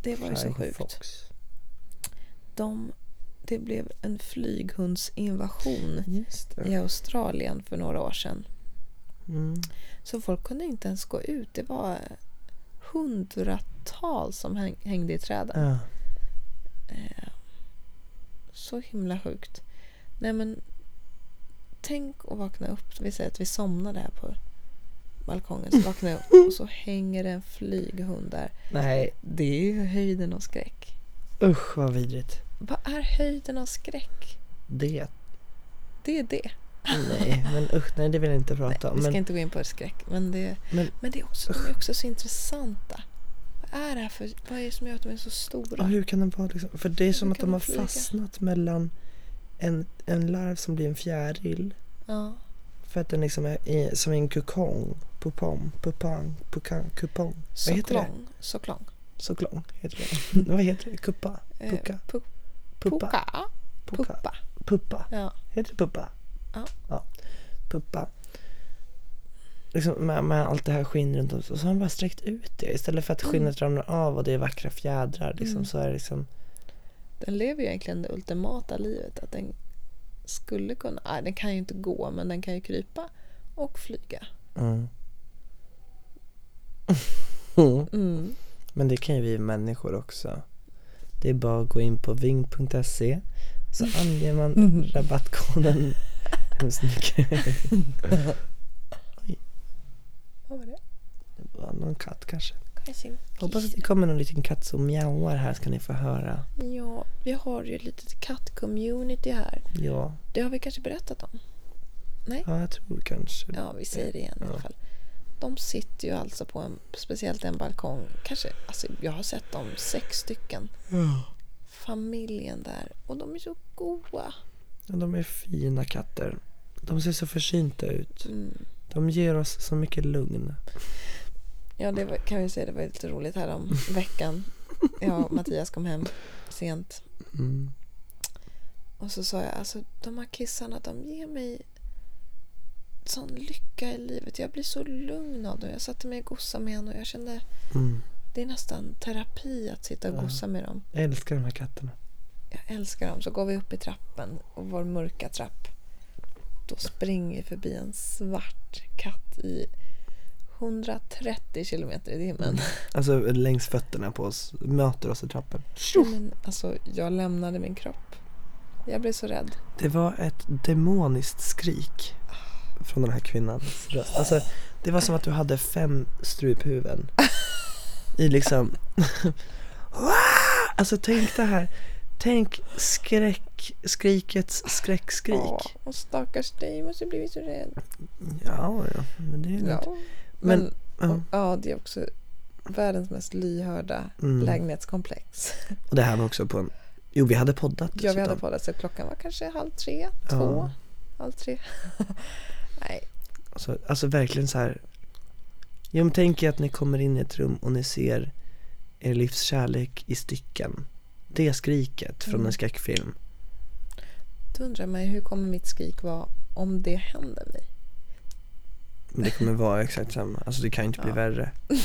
Speaker 2: Det var ju så sjukt. De, det blev en flyghundsinvasion i. Australien för några år sedan.
Speaker 1: Mm.
Speaker 2: Så folk kunde inte ens gå ut. Det var hundratals som häng, hängde i träden.
Speaker 1: Ja.
Speaker 2: Eh, så himla sjukt. Nej men tänk att vakna upp. Vi säger att vi somnade här på balkongen. Så vaknar jag upp och så hänger det en flyghund där.
Speaker 1: Nej,
Speaker 2: Det är ju höjden av skräck.
Speaker 1: usch vad vidrigt.
Speaker 2: Vad är höjden av skräck?
Speaker 1: Det.
Speaker 2: Det är det.
Speaker 1: Nej, men usch, nej det vill jag inte prata om.
Speaker 2: Vi ska
Speaker 1: Men,
Speaker 2: inte gå in på skräck. Men, det,
Speaker 1: men
Speaker 2: men det är också, de är också så intressanta. Vad är det här för... Vad är det som gör att de är så stora?
Speaker 1: och hur kan den vara liksom? För det är som
Speaker 2: Hur
Speaker 1: att
Speaker 2: kan
Speaker 1: de
Speaker 2: de
Speaker 1: har
Speaker 2: flyga?
Speaker 1: fastnat mellan en, en larv som blir en fjäril.
Speaker 2: Ja.
Speaker 1: För att den liksom är i, som en kokong. Pupong, pupang, pukang, kupong. Vad heter det?
Speaker 2: Soklong. Soklong.
Speaker 1: Soklong heter det. Vad heter det? Kuppa?
Speaker 2: Eh,
Speaker 1: Pucka?
Speaker 2: pu-
Speaker 1: Puppa?
Speaker 2: Puppa.
Speaker 1: Puppa?
Speaker 2: Ja.
Speaker 1: Heter det puppa?
Speaker 2: Ja.
Speaker 1: Puppa. Liksom med, med allt det här skinn runt om. Och så har han bara sträckt ut det. Istället för att
Speaker 2: Mm.
Speaker 1: skinnet ramlar av och det är vackra fjädrar. Liksom,
Speaker 2: Mm.
Speaker 1: Så är det liksom.
Speaker 2: Den lever ju egentligen det ultimata livet. Att den skulle kunna... Nej, den kan ju inte gå, men den kan ju krypa och flyga.
Speaker 1: Mm. Mm. Men det kan ju vi människor också. Det är bara att gå in på ving.se så anger man
Speaker 2: Mm.
Speaker 1: rabattkoden hemskt mycket.
Speaker 2: Vad var det?
Speaker 1: Det var någon katt kanske. Hoppas att det kommer någon liten katt som mjauar här ska ni få höra.
Speaker 2: Ja, vi har ju ett litet katt-community här.
Speaker 1: Ja,
Speaker 2: Det har vi kanske berättat om.
Speaker 1: ja jag tror kanske.
Speaker 2: Ja, vi säger det igen i alla
Speaker 1: Ja.
Speaker 2: fall. De sitter ju alltså på en, speciellt en balkong. Kanske, alltså jag har sett dem sex stycken. Familjen där. Och de är så goa.
Speaker 1: Ja, de är fina katter. De ser så försynta ut.
Speaker 2: Mm.
Speaker 1: De ger oss så mycket lugn.
Speaker 2: Ja, det var, kan vi säga. Det var lite roligt här om veckan. Jag och Mattias kom hem sent.
Speaker 1: Mm.
Speaker 2: Och så sa jag, alltså de här kissarna, de ger mig sån lycka i livet. Jag blir så lugn av dem. Jag satte mig och gossade med honom och jag kände,
Speaker 1: Mm.
Speaker 2: det är nästan terapi att sitta och
Speaker 1: Ja.
Speaker 2: gossa med dem.
Speaker 1: Jag älskar de här katterna.
Speaker 2: Jag älskar dem. Så går vi upp i trappen och vår mörka trapp. Då springer vi förbi en svart katt i 130 kilometer i timmen.
Speaker 1: Alltså längs fötterna på oss, möter oss i trappen.
Speaker 2: Men, alltså, jag lämnade min kropp. Jag blev så rädd.
Speaker 1: Det var ett demoniskt skrik från den här kvinnans röst. Alltså, det var som att du hade fem struphuvuden. I liksom... alltså tänk det här. Tänk skräck, skrikets skräckskrik.
Speaker 2: Ja, och stackars dig måste blivit så rädd.
Speaker 1: Ja, ja, men det är lugnt.
Speaker 2: Ja. Men,
Speaker 1: Men, ja.
Speaker 2: och, ja, det är också världens mest lyhörda
Speaker 1: Mm.
Speaker 2: lägenhetskomplex.
Speaker 1: Och det här var också på en... Jo, vi hade poddat.
Speaker 2: Ja, vi hade poddat så klockan var kanske halv tre,
Speaker 1: Ja.
Speaker 2: två, halv tre. Nej,
Speaker 1: Alltså, alltså verkligen så här. Jo, men tänk att ni kommer in i ett rum och ni ser er livs kärlek i stycken. Det skriket från
Speaker 2: Mm.
Speaker 1: en skräckfilm.
Speaker 2: då undrar man hur kommer mitt skrik vara om det händer mig?
Speaker 1: Men det kommer vara exakt samma. Alltså det kan inte bli
Speaker 2: Ja.
Speaker 1: värre.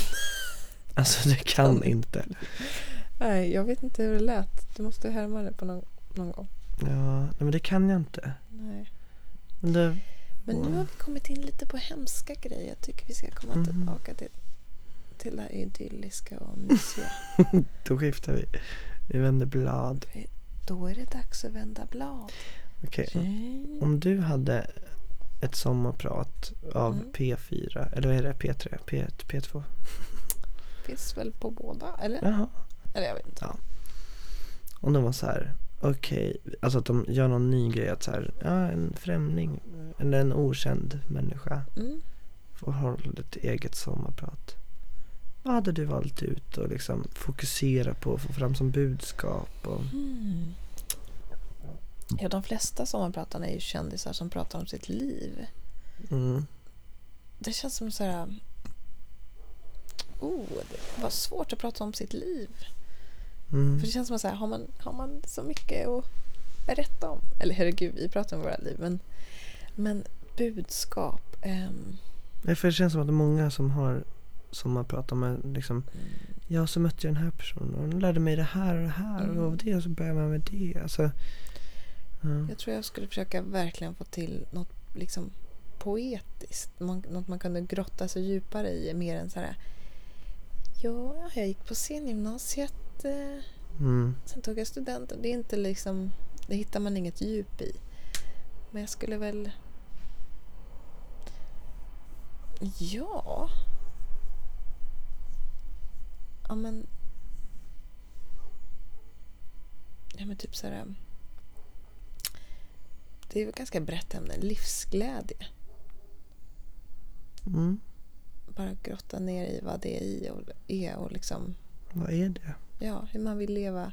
Speaker 1: Alltså det kan inte.
Speaker 2: Nej, jag vet inte hur det lät. Du måste härma det på någon, någon gång.
Speaker 1: Ja, nej, men det kan jag inte.
Speaker 2: Nej.
Speaker 1: Men det,
Speaker 2: Men nu har vi kommit in lite på hemska grejer. Jag tycker vi ska komma
Speaker 1: Mhm.
Speaker 2: tillbaka till, till det här idylliska och mysiga.
Speaker 1: då skiftar vi. Vi vänder blad.
Speaker 2: Då är det dags att vända blad.
Speaker 1: Okej,
Speaker 2: Mm.
Speaker 1: om du hade ett sommarprat av
Speaker 2: Mm.
Speaker 1: P4, eller vad är det? P3? P1, P2?
Speaker 2: Finns väl på båda? Eller?
Speaker 1: Jaha.
Speaker 2: Eller jag vet inte.
Speaker 1: Om de var så här, okej, alltså att de gör någon ny grej att så här, ja en främling eller en okänd människa
Speaker 2: Mm.
Speaker 1: får hålla ett eget sommarprat. Vad hade du valt ut och liksom fokusera på och få fram som budskap? Och,
Speaker 2: Mm. Ja, de flesta sommarpratarna är ju kändisar som pratar om sitt liv.
Speaker 1: mm,
Speaker 2: Det känns som så här... Oh, det var svårt att prata om sitt liv.
Speaker 1: mm,
Speaker 2: För det känns som att har, man, har man så mycket att berätta om? Eller herregud, vi pratar om våra liv. Men, men budskap. ehm,
Speaker 1: Nej, för det känns som att många som har sommarprat om en, liksom, ja så mötte jag den här personen och den lärde mig det här och det här
Speaker 2: Mm.
Speaker 1: och det så började man med det. Alltså, ja.
Speaker 2: jag tror jag skulle försöka verkligen få till något liksom poetiskt. Man, något man kunde grotta sig djupare i. Mer än så här... Ja, jag gick på scengymnasiet. Eh,
Speaker 1: Mm,
Speaker 2: Sen tog jag studenten. Det är inte liksom... Det hittar man inget djup i. Men jag skulle väl... Ja... Ja men... Ja men typ så här... Det är ett ganska brett ämne. Livsglädje.
Speaker 1: mm,
Speaker 2: Bara grotta ner i vad det är i och är och liksom...
Speaker 1: vad är det?
Speaker 2: ja, hur man vill leva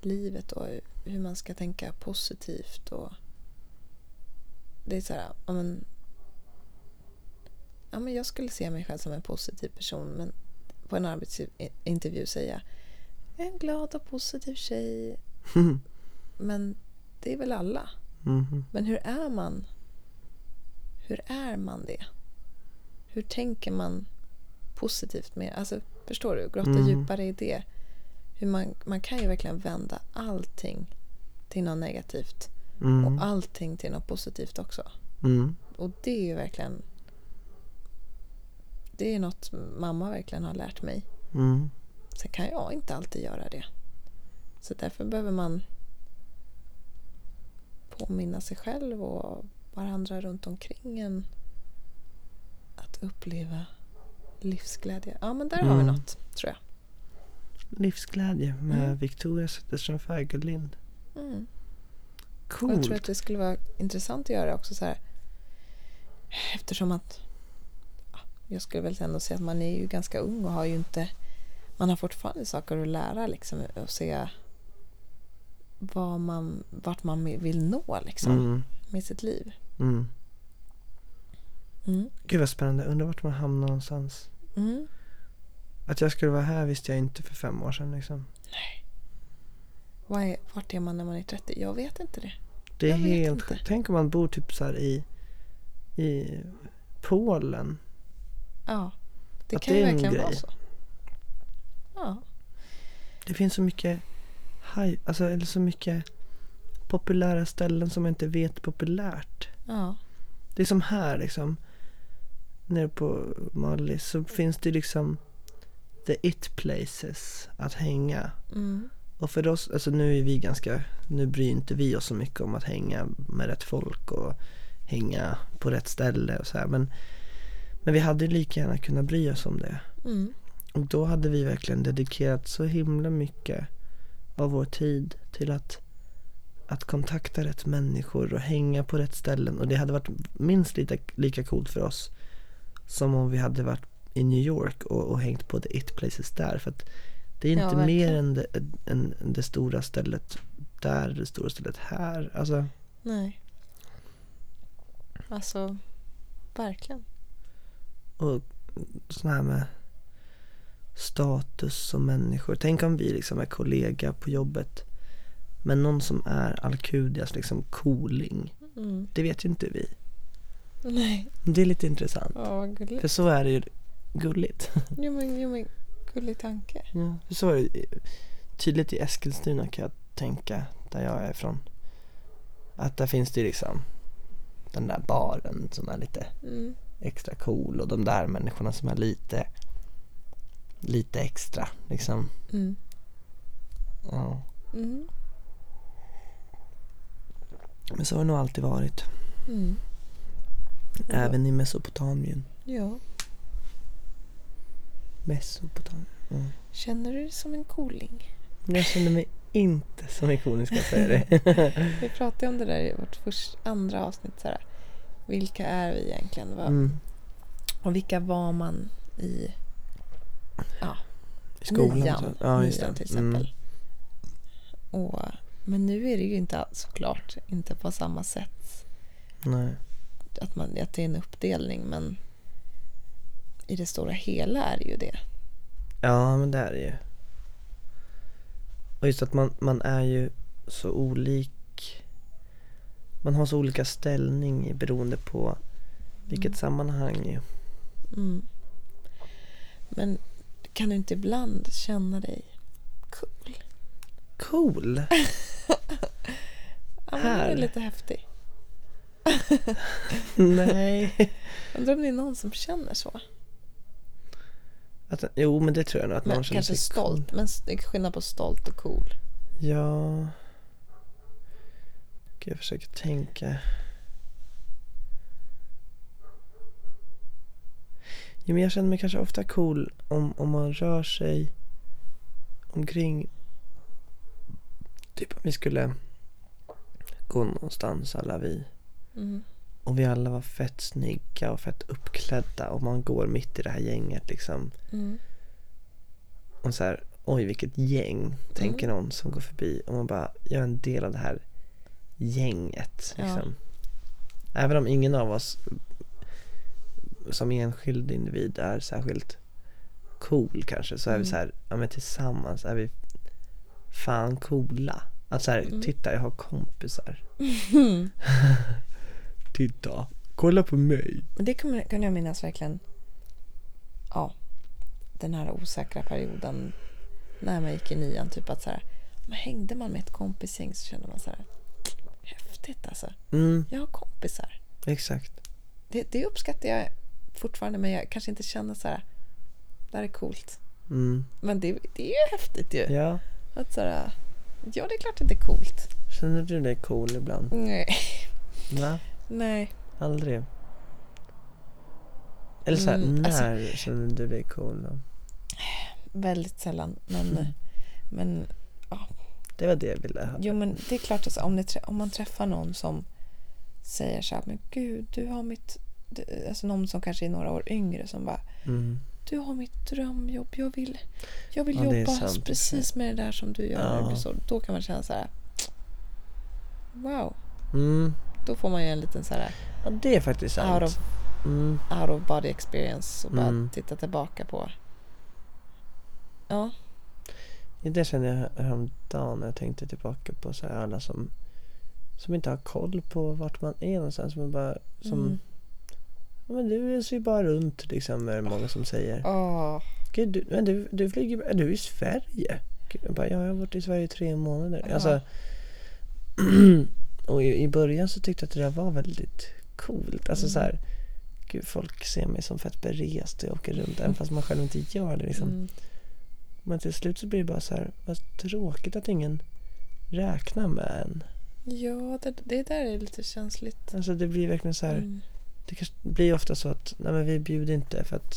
Speaker 2: livet och hur man ska tänka positivt. Och det är så här, ja, men, ja, men jag skulle se mig själv som en positiv person men på en arbetsintervju säga jag är en glad och positiv tjej. Men det är väl alla.
Speaker 1: Mhm.
Speaker 2: Men hur är man? Hur är man det? Hur tänker man positivt med Alltså, förstår du? Grotta
Speaker 1: Mm.
Speaker 2: djupare i det. Hur man, man kan ju verkligen vända allting till något negativt.
Speaker 1: Mm.
Speaker 2: Och allting till något positivt också.
Speaker 1: Mm.
Speaker 2: Och det är ju verkligen... Det är något mamma verkligen har lärt mig.
Speaker 1: Mm.
Speaker 2: Sen kan jag inte alltid göra det. Så därför behöver man påminna sig själv och varandra runt omkring en att uppleva livsglädje. Ja, men där har vi
Speaker 1: Mm.
Speaker 2: något, tror jag.
Speaker 1: Livsglädje med
Speaker 2: Mm.
Speaker 1: Victoria Zetterström Fägerlind.
Speaker 2: Mm.
Speaker 1: Coolt.
Speaker 2: Jag tror att det skulle vara intressant att göra också så här. Eftersom att ja, jag skulle väl ändå säga att man är ju ganska ung och har ju inte man har fortfarande saker att lära liksom och se vad man, vart man vill nå liksom
Speaker 1: Mm.
Speaker 2: med sitt liv.
Speaker 1: Mm.
Speaker 2: Mm.
Speaker 1: Gud vad spännande. Undrar vart man hamnar någonstans.
Speaker 2: Mm.
Speaker 1: Att jag skulle vara här visste jag inte för fem år sedan liksom.
Speaker 2: Är, vart är man när man är 30? Jag vet inte det.
Speaker 1: Det är helt
Speaker 2: inte.
Speaker 1: sjukt. Tänk om man bor typ så i, i Polen.
Speaker 2: Ja, det
Speaker 1: Att
Speaker 2: kan
Speaker 1: det
Speaker 2: ju verkligen vara så. Ja,
Speaker 1: Det finns så mycket haj, alltså, eller så mycket populära ställen som man inte vet populärt.
Speaker 2: ja.
Speaker 1: Det är som här liksom. nere på Mallis så finns det liksom the it places att hänga.
Speaker 2: Mm.
Speaker 1: Och för oss, alltså nu är vi ganska, nu bryr inte vi oss så mycket om att hänga med rätt folk och hänga på rätt ställe och så här. Men, men vi hade lika gärna kunnat bry oss om det.
Speaker 2: Mm.
Speaker 1: Och då hade vi verkligen dedikerat så himla mycket av vår tid till att, att kontakta rätt människor och hänga på rätt ställen. Och det hade varit minst lika, lika coolt för oss som om vi hade varit i New York och, och hängt på the it places där. För att det är
Speaker 2: Ja,
Speaker 1: inte
Speaker 2: verkligen.
Speaker 1: mer än det, än det stora stället där, det stora stället här. Alltså,
Speaker 2: Nej. Alltså, verkligen.
Speaker 1: och sån här med status som människor. Tänk om vi liksom är kollega på jobbet. Men någon som är Alcudias liksom cooling.
Speaker 2: Mm.
Speaker 1: Det vet ju inte vi.
Speaker 2: Nej.
Speaker 1: Det är lite intressant.
Speaker 2: Ja, gulligt.
Speaker 1: För så är det ju gulligt.
Speaker 2: Jo men, jo, men gullig tanke.
Speaker 1: Ja, för så är det tydligt i Eskilstuna kan jag tänka, där jag är ifrån. Att där finns det ju liksom den där baren som är lite
Speaker 2: Mm.
Speaker 1: extra cool och de där människorna som är lite lite extra liksom.
Speaker 2: Mm.
Speaker 1: Ja.
Speaker 2: Mm.
Speaker 1: Men så har det nog alltid varit.
Speaker 2: Mm.
Speaker 1: Även i Mesopotamien.
Speaker 2: Ja.
Speaker 1: Mesopotamien. Ja.
Speaker 2: Känner du dig som en cooling?
Speaker 1: Jag känner mig inte som ikonisk ska jag säga det.
Speaker 2: Vi pratade om det där i vårt först, andra avsnitt. Så här. Vilka är vi egentligen? Vad,
Speaker 1: Mm.
Speaker 2: Och vilka var man i ja,
Speaker 1: I skolan.
Speaker 2: nian.
Speaker 1: Ja,
Speaker 2: nian till
Speaker 1: Mm.
Speaker 2: exempel? Och, men nu är det ju inte såklart inte på samma sätt
Speaker 1: Nej.
Speaker 2: att, man, att det är en uppdelning men i det stora hela är det ju det.
Speaker 1: Ja, men det är det ju. Och just att man, man är ju så olik. Man har så olika ställning beroende på vilket sammanhang. ju.
Speaker 2: Mm. Men kan du inte ibland känna dig cool?
Speaker 1: Cool!
Speaker 2: Ja, det är
Speaker 1: Här.
Speaker 2: lite häftig.
Speaker 1: Nej.
Speaker 2: Undrar om det är någon som känner så?
Speaker 1: Att, jo, men det tror jag nog att
Speaker 2: Men
Speaker 1: någon känner sig cool.
Speaker 2: stolt. Men det är skillnad på stolt och cool.
Speaker 1: Ja. Gud, jag försöker tänka. Jo, men jag känner mig kanske ofta cool om, om man rör sig omkring. Typ om vi skulle gå någonstans alla vi.
Speaker 2: Mm.
Speaker 1: Och vi alla var fett snygga och fett uppklädda och man går mitt i det här gänget liksom.
Speaker 2: Mm.
Speaker 1: Och så här, oj vilket gäng, tänker någon som går förbi. Och man bara, jag är en del av det här gänget.
Speaker 2: Ja.
Speaker 1: Liksom. Även om ingen av oss som enskild individ är särskilt cool kanske. Så är vi
Speaker 2: Mm.
Speaker 1: så här, ja men tillsammans är vi fan coola. Att så här,
Speaker 2: Mm.
Speaker 1: titta jag har kompisar. titta, kolla på mig.
Speaker 2: Det kunde jag minnas verkligen. Ja, den här osäkra perioden när man gick i nian. Typ att så här, men hängde man med ett kompisgäng så kände man så här. Häftigt alltså.
Speaker 1: Mm,
Speaker 2: Jag har kompisar.
Speaker 1: exakt.
Speaker 2: Det, det uppskattar jag fortfarande men jag kanske inte känner så här. Det här är coolt.
Speaker 1: Mm,
Speaker 2: Men det, det är ju häftigt ju.
Speaker 1: ja.
Speaker 2: Att så här, ja, det är klart att det är coolt.
Speaker 1: Känner du dig cool ibland?
Speaker 2: Nej.
Speaker 1: Va?
Speaker 2: Nej.
Speaker 1: Aldrig? Eller så här,
Speaker 2: Mm, alltså-
Speaker 1: när känner du dig cool då?
Speaker 2: Väldigt sällan. Men, men
Speaker 1: Det var det jag ville höra.
Speaker 2: Jo men det är klart att om, om man träffar någon som säger så här, men gud du har mitt, alltså någon som kanske är några år yngre som bara,
Speaker 1: Mm.
Speaker 2: du har mitt drömjobb, jag vill, jag vill
Speaker 1: Ja,
Speaker 2: jobba
Speaker 1: sant,
Speaker 2: precis med det där som du gör.
Speaker 1: Ja.
Speaker 2: Så, då kan man känna så här, wow,
Speaker 1: Mm.
Speaker 2: då får man ju en liten så här
Speaker 1: Ja, det är faktiskt sant.
Speaker 2: out of,
Speaker 1: Mm.
Speaker 2: out of body experience och bara
Speaker 1: Mm.
Speaker 2: titta tillbaka på. Ja,
Speaker 1: Det kände jag häromdagen när jag tänkte tillbaka på så här, alla som, som inte har koll på vart man är någonstans. Man bara, som,
Speaker 2: Mm.
Speaker 1: Men du ser ju bara runt liksom, är det många som säger.
Speaker 2: åh,
Speaker 1: Gud, du, men du, du flyger, är du i Sverige? Gud, Jag bara, ja, jag har varit i Sverige i tre månader.
Speaker 2: Ja.
Speaker 1: Alltså, och i, i början så tyckte jag att det där var väldigt coolt. Alltså
Speaker 2: Mm.
Speaker 1: så här, gud folk ser mig som fett berest och jag åker runt även fast man själv inte gör det liksom.
Speaker 2: Mm.
Speaker 1: Men till slut så blir det bara så här, vad tråkigt att ingen räknar med en.
Speaker 2: Ja, det, det där är lite känsligt.
Speaker 1: Alltså det blir verkligen så här,
Speaker 2: Mm.
Speaker 1: Det kanske blir ofta så att, nej men vi bjuder inte för att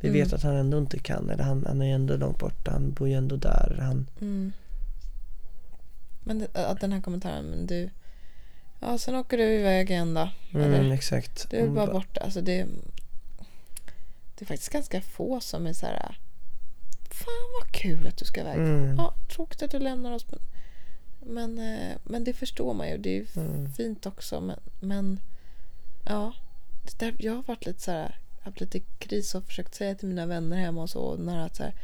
Speaker 1: vi
Speaker 2: Mm.
Speaker 1: vet att han ändå inte kan eller han, han är ändå långt borta, han bor ju ändå där. Han,
Speaker 2: Mm. Men att den här kommentaren, men du... Ja, sen åker du iväg igen då.
Speaker 1: mm,
Speaker 2: Eller?
Speaker 1: exakt.
Speaker 2: Du är bara
Speaker 1: bara-
Speaker 2: borta. Alltså det, det är faktiskt ganska få som är så här... Fan vad kul att du ska iväg.
Speaker 1: Mm.
Speaker 2: Ja, tråkigt att du lämnar oss. Men, men, eh, men det förstår man ju. Det är ju
Speaker 1: Mm.
Speaker 2: fint också. Men, men ja, där, jag har varit lite så här... Haft lite kris och försökt säga till mina vänner hemma och så. Och nära att så här,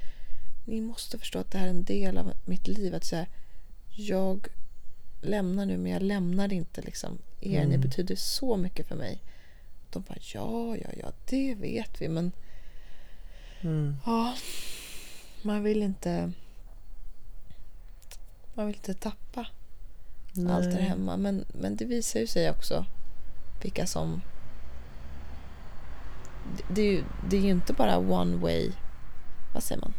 Speaker 2: ni måste förstå att det här är en del av mitt liv. Att så här, jag lämnar nu men jag lämnar inte liksom er. Ni
Speaker 1: Mm.
Speaker 2: betyder så mycket för mig. De bara ja, ja, ja, det vet vi. Men
Speaker 1: Mm.
Speaker 2: ja, man vill inte man vill inte tappa allt där
Speaker 1: Nej.
Speaker 2: hemma. Men, men det visar ju sig också vilka som... Det, är ju, det är ju inte bara one way... Vad säger man?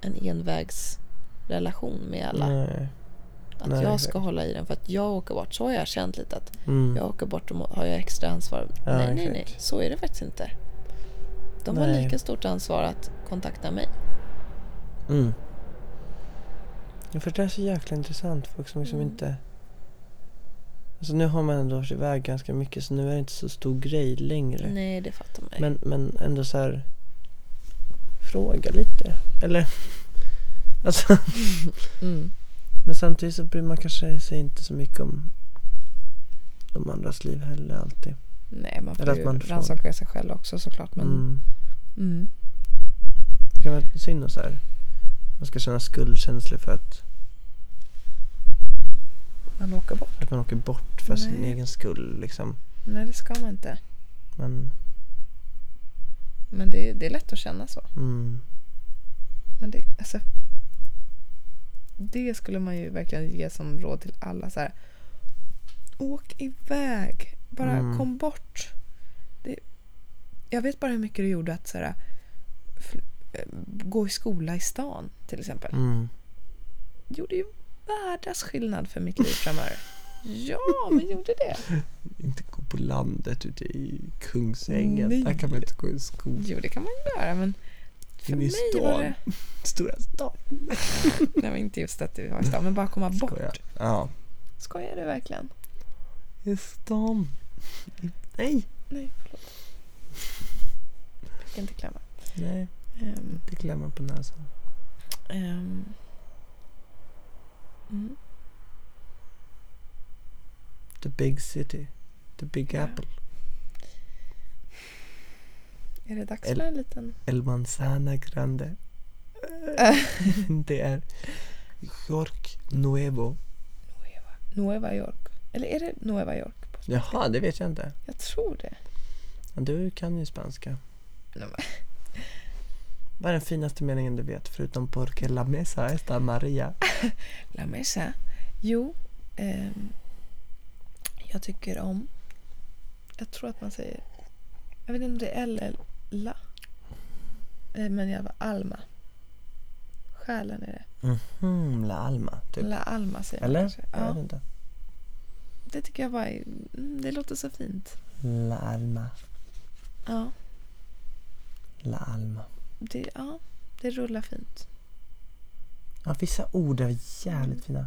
Speaker 2: En envägsrelation med alla.
Speaker 1: Nej.
Speaker 2: Att
Speaker 1: nej,
Speaker 2: jag
Speaker 1: exakt.
Speaker 2: ska hålla i den för att jag åker bort. Så har jag känt lite att
Speaker 1: Mm.
Speaker 2: jag åker bort och har jag extra ansvar.
Speaker 1: Ja,
Speaker 2: nej, nej, nej.
Speaker 1: exakt.
Speaker 2: Så är det faktiskt inte. De har
Speaker 1: Nej.
Speaker 2: lika stort ansvar att kontakta mig.
Speaker 1: Mm. För det är så jäkla intressant. Folk som liksom
Speaker 2: Mm.
Speaker 1: inte... Alltså nu har man ändå varit iväg ganska mycket så nu är det inte så stor grej längre.
Speaker 2: Nej, det fattar man ju.
Speaker 1: Men, men ändå så här... Fråga lite. Eller... Alltså,
Speaker 2: Mm.
Speaker 1: men samtidigt så bryr man kanske sig inte så mycket om de andras liv heller alltid.
Speaker 2: Nej, man får
Speaker 1: att
Speaker 2: ju rannsaka sig själv också såklart. Men,
Speaker 1: Mm.
Speaker 2: mm.
Speaker 1: Det kan vara synd och så här. Man ska känna skuldkänslor för att,
Speaker 2: man åker bort.
Speaker 1: att man åker bort för sin
Speaker 2: Nej.
Speaker 1: egen skull liksom.
Speaker 2: Nej, det ska man inte.
Speaker 1: Men,
Speaker 2: Men det, det är lätt att känna så.
Speaker 1: mm,
Speaker 2: Men det, alltså, det skulle man ju verkligen ge som råd till alla. Så här, Åk iväg. Bara
Speaker 1: Mm.
Speaker 2: kom bort. Det, jag vet bara hur mycket det gjorde att så här, fl- eh, gå i skola i stan till exempel.
Speaker 1: mm.
Speaker 2: Det gjorde ju världens skillnad för mitt liv framöver. Ja, men gjorde det.
Speaker 1: Inte gå på landet ute i Kungsängen.
Speaker 2: Nej.
Speaker 1: Där kan man inte gå i skolan.
Speaker 2: Jo, det kan man göra, men för
Speaker 1: Inne i
Speaker 2: mig var det...
Speaker 1: Stora stan.
Speaker 2: Det var inte just att det var i stan, men bara komma bort.
Speaker 1: Skojar. Ja.
Speaker 2: Skojar du verkligen?
Speaker 1: I stan. Nej.
Speaker 2: Nej, förlåt. Fick inte klämma.
Speaker 1: Nej,
Speaker 2: Ehm,
Speaker 1: det klämmer på näsan.
Speaker 2: ehm. Mm.
Speaker 1: The big city. The big apple.
Speaker 2: Är det dags
Speaker 1: El-
Speaker 2: för en liten...
Speaker 1: El manzana grande. det är York Nuevo.
Speaker 2: Nueva York. Eller är det Nueva York?
Speaker 1: Jaha, det vet jag inte.
Speaker 2: Jag tror det.
Speaker 1: Du kan ju spanska. Vad är den finaste meningen du vet förutom porque la mesa está Maria?
Speaker 2: La mesa. Jo, ehm, jag tycker om... Jag tror att man säger... Jag vet inte om det är L eller La. Eh, Men alla fall Alma. Själen är det.
Speaker 1: Mhm, la alma, typ.
Speaker 2: La Alma säger man
Speaker 1: Eller?
Speaker 2: kanske.
Speaker 1: Jag vet
Speaker 2: Ja,
Speaker 1: inte.
Speaker 2: det tycker jag bara är, mm, Det låter så fint.
Speaker 1: La alma,
Speaker 2: Ja,
Speaker 1: la alma.
Speaker 2: Det, ja, det rullar fint.
Speaker 1: Ja, vissa ord är jävligt fina.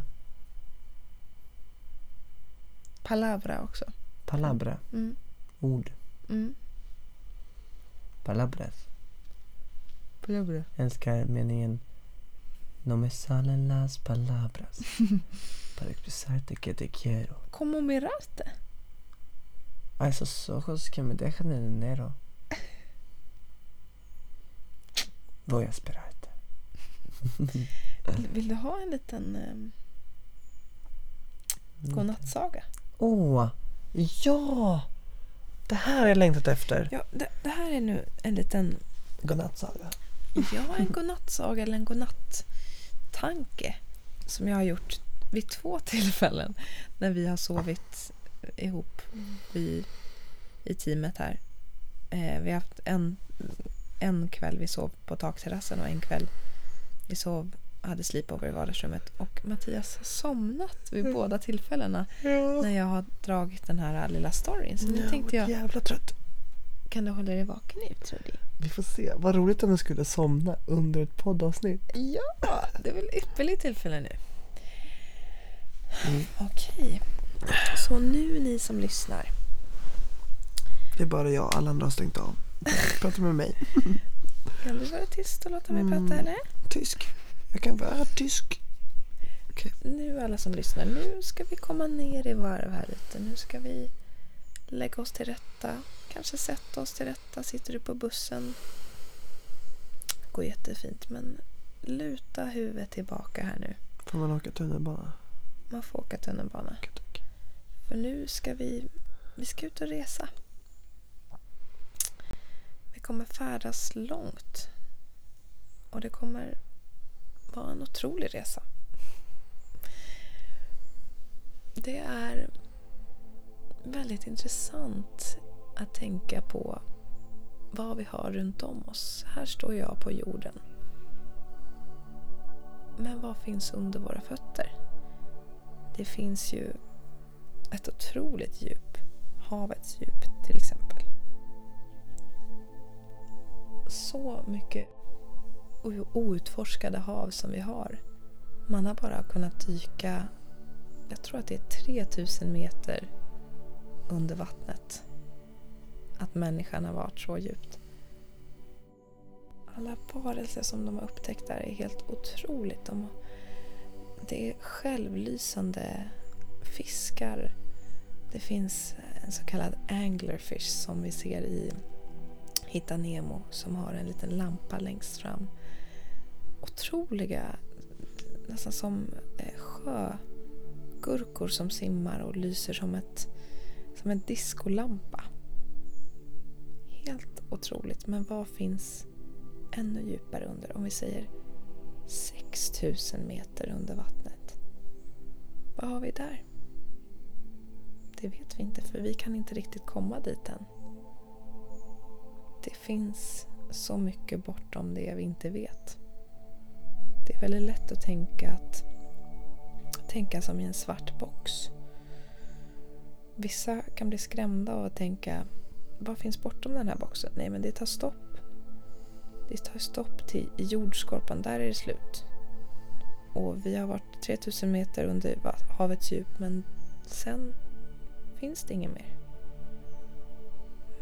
Speaker 2: Palavra också.
Speaker 1: Palabra,
Speaker 2: Mm,
Speaker 1: ord.
Speaker 2: mm.
Speaker 1: Palabras.
Speaker 2: Palavra.
Speaker 1: Jag älskar meningen No me salen las palabras para expresarte que te quiero.
Speaker 2: Como mirarte.
Speaker 1: A esos ojos que me dejan en enero. Voy a esperarte.
Speaker 2: Vill, du ha en liten um, godnattsaga?
Speaker 1: Åh, ja! Det här har jag längtat efter.
Speaker 2: Ja, det, det här är nu en liten
Speaker 1: Godnattsaga.
Speaker 2: Ja, en godnattsaga eller en godnatttanke som jag har gjort vid två tillfällen när vi har sovit ihop vid i teamet här. Eh, vi har haft en, en kväll vi sov på takterrassen och en kväll vi sov, hade sleepover i vardagsrummet. Och Mattias har somnat vid
Speaker 1: Mm.
Speaker 2: båda tillfällena
Speaker 1: Ja.
Speaker 2: när jag har dragit den här lilla storyn. Så nu tänkte jag,
Speaker 1: Jävla trött.
Speaker 2: kan du hålla dig vaken nu Trudy?
Speaker 1: Vi får se. Vad roligt om jag skulle somna under ett poddavsnitt.
Speaker 2: Ja, det är väl ypperligt tillfälle nu.
Speaker 1: Mm.
Speaker 2: Okej, så nu ni som lyssnar.
Speaker 1: Det är bara jag, alla andra har stängt av. Prata med mig.
Speaker 2: Kan du vara tyst och låta mig
Speaker 1: Mm.
Speaker 2: prata eller?
Speaker 1: Tysk. Jag kan vara tysk.
Speaker 2: Nu alla som lyssnar, nu ska vi komma ner i varv här lite. Nu ska vi lägga oss till rätta. Kanske sätta oss till rätta. Sitter du på bussen? går jättefint men luta huvudet tillbaka här nu.
Speaker 1: Får man åka tunnelbana?
Speaker 2: Man får åka tunnelbana.
Speaker 1: Tack.
Speaker 2: För nu ska vi, vi ska ut och resa. Vi kommer färdas långt. Och det kommer vara en otrolig resa. Det är väldigt intressant att tänka på vad vi har runt om oss. Här står jag på jorden. Men vad finns under våra fötter? Det finns ju ett otroligt djup. Havets djup till exempel. Så mycket outforskade hav som vi har. Man har bara kunnat dyka, jag tror att det är 3000 meter under vattnet. Att människan har varit så djupt. Alla varelser som de har upptäckt där är helt otroligt. De det är självlysande fiskar. Det finns en så kallad anglerfish som vi ser i Hitta Nemo som har en liten lampa längst fram. Otroliga, nästan som eh, sjögurkor som simmar och lyser som, ett, som en diskolampa. Helt otroligt. Men vad finns ännu djupare under? Om vi säger 6000 meter under vattnet. Vad har vi där? Det vet vi inte för vi kan inte riktigt komma dit än. Det finns så mycket bortom det vi inte vet. Det är väldigt lätt att tänka att tänka som i en svart box. Vissa kan bli skrämda och tänka vad finns bortom den här boxen? Nej, men det tar stopp. Det tar stopp till i jordskorpan, där är det slut. Och vi har varit 3000 meter under havets djup men sen finns det inget mer.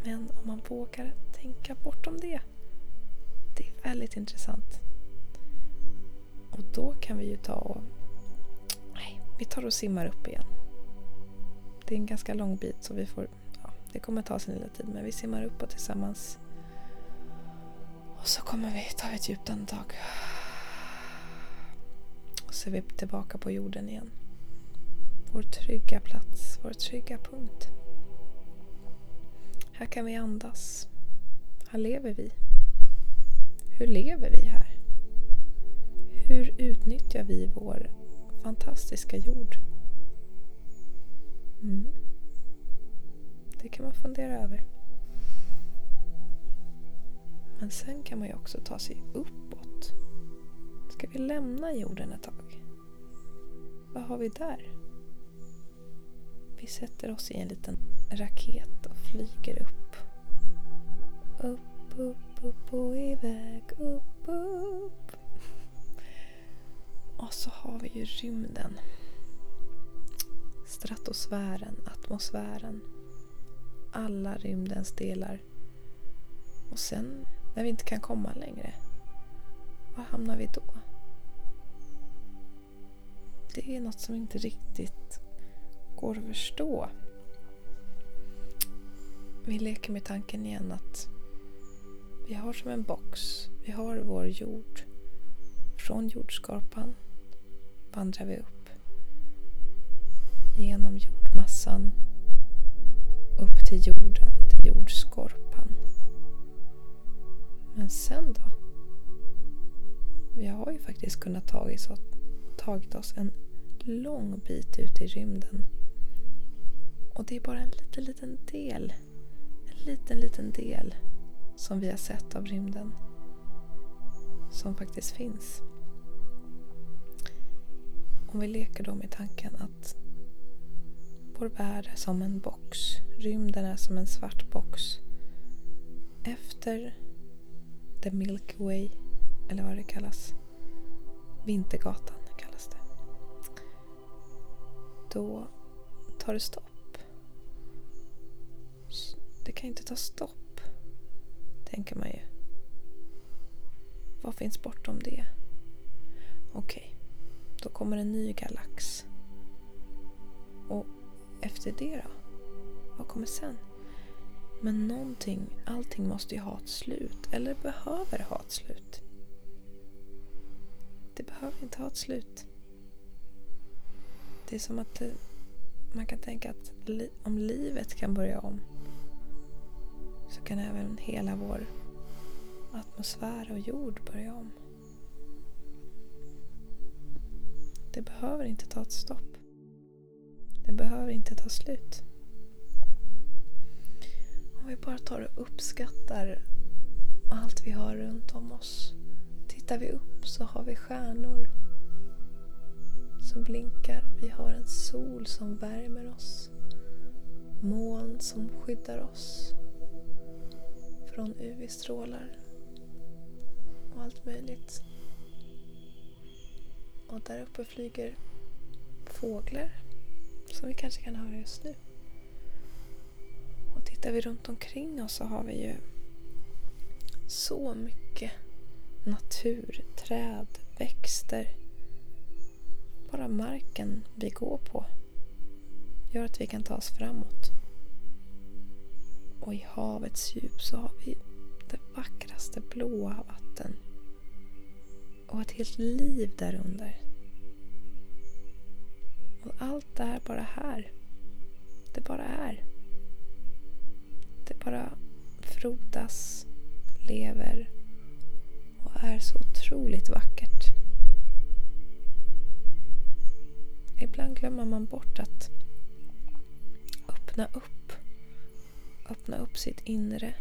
Speaker 2: Men om man vågar tänka bortom det. Det är väldigt intressant. Och då kan vi ju ta och... Nej, vi tar och simmar upp igen. Det är en ganska lång bit så vi får... Ja, det kommer ta sin lilla tid men vi simmar uppåt tillsammans. Och så kommer vi ta ett djupt andetag. Och så är vi tillbaka på jorden igen. Vår trygga plats, vår trygga punkt. Här kan vi andas. Här lever vi. Hur lever vi här? Hur utnyttjar vi vår fantastiska jord? Mm. Det kan man fundera över. Men sen kan man ju också ta sig uppåt. Ska vi lämna jorden ett tag? Vad har vi där? Vi sätter oss i en liten raket och flyger upp. Upp, upp, upp och iväg, upp, upp. Och så har vi ju rymden. Stratosfären, atmosfären. Alla rymdens delar. Och sen när vi inte kan komma längre, var hamnar vi då? Det är något som inte riktigt går att förstå. Vi leker med tanken igen att vi har som en box, vi har vår jord. Från jordskorpan vandrar vi upp. Genom jordmassan. Upp till jorden, till jordskorpan. Men sen då? Vi har ju faktiskt kunnat tagit oss, tagit oss en lång bit ut i rymden. Och det är bara en liten, liten del En liten, liten del som vi har sett av rymden som faktiskt finns. Om vi leker då med tanken att vår värld är som en box. Rymden är som en svart box. Efter The Milky Way, eller vad det kallas. Vintergatan. Då tar det stopp. Det kan inte ta stopp, tänker man ju. Vad finns bortom det? Okej, okay. då kommer en ny galax. Och efter det då? Vad kommer sen? Men någonting, allting måste ju ha ett slut. Eller behöver ha ett slut. Det behöver inte ha ett slut. Det är som att det, man kan tänka att li, om livet kan börja om så kan även hela vår atmosfär och jord börja om. Det behöver inte ta ett stopp. Det behöver inte ta slut. Om vi bara tar och uppskattar allt vi har runt om oss. Tittar vi upp så har vi stjärnor som blinkar. Vi har en sol som värmer oss. Moln som skyddar oss från UV-strålar och allt möjligt. Och där uppe flyger fåglar som vi kanske kan höra just nu. Och tittar vi runt omkring oss så har vi ju så mycket natur, träd, växter. Bara marken vi går på gör att vi kan ta oss framåt. Och i havets djup så har vi det vackraste blåa vatten och ett helt liv därunder. Och allt är bara här. Det bara är. Det bara frodas, lever och är så otroligt vackert. Ibland glömmer man bort att öppna upp. Öppna upp sitt inre.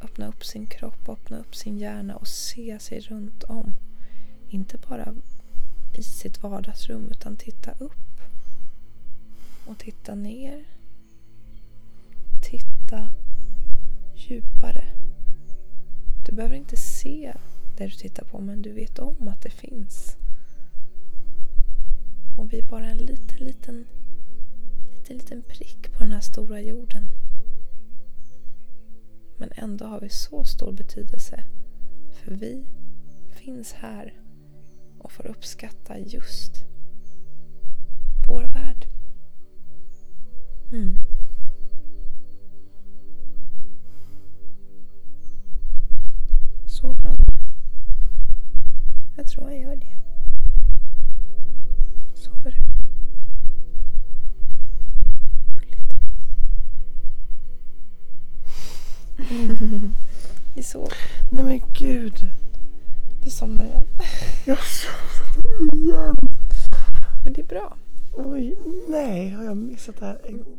Speaker 2: Öppna upp sin kropp, öppna upp sin hjärna och se sig runt om. Inte bara i sitt vardagsrum utan titta upp och titta ner. Titta djupare. Du behöver inte se det du tittar på men du vet om att det finns. Och vi är bara en liten, liten, liten, liten prick på den här stora jorden. Men ändå har vi så stor betydelse. För vi finns här och får uppskatta just vår värld. Mm. Så han? Jag tror han gör det. Sover? Gulligt. Vi sover.
Speaker 1: Nej men gud.
Speaker 2: Du somnar igen.
Speaker 1: Jag somnade igen.
Speaker 2: Men det är bra.
Speaker 1: Oj, nej, har jag missat det här en gång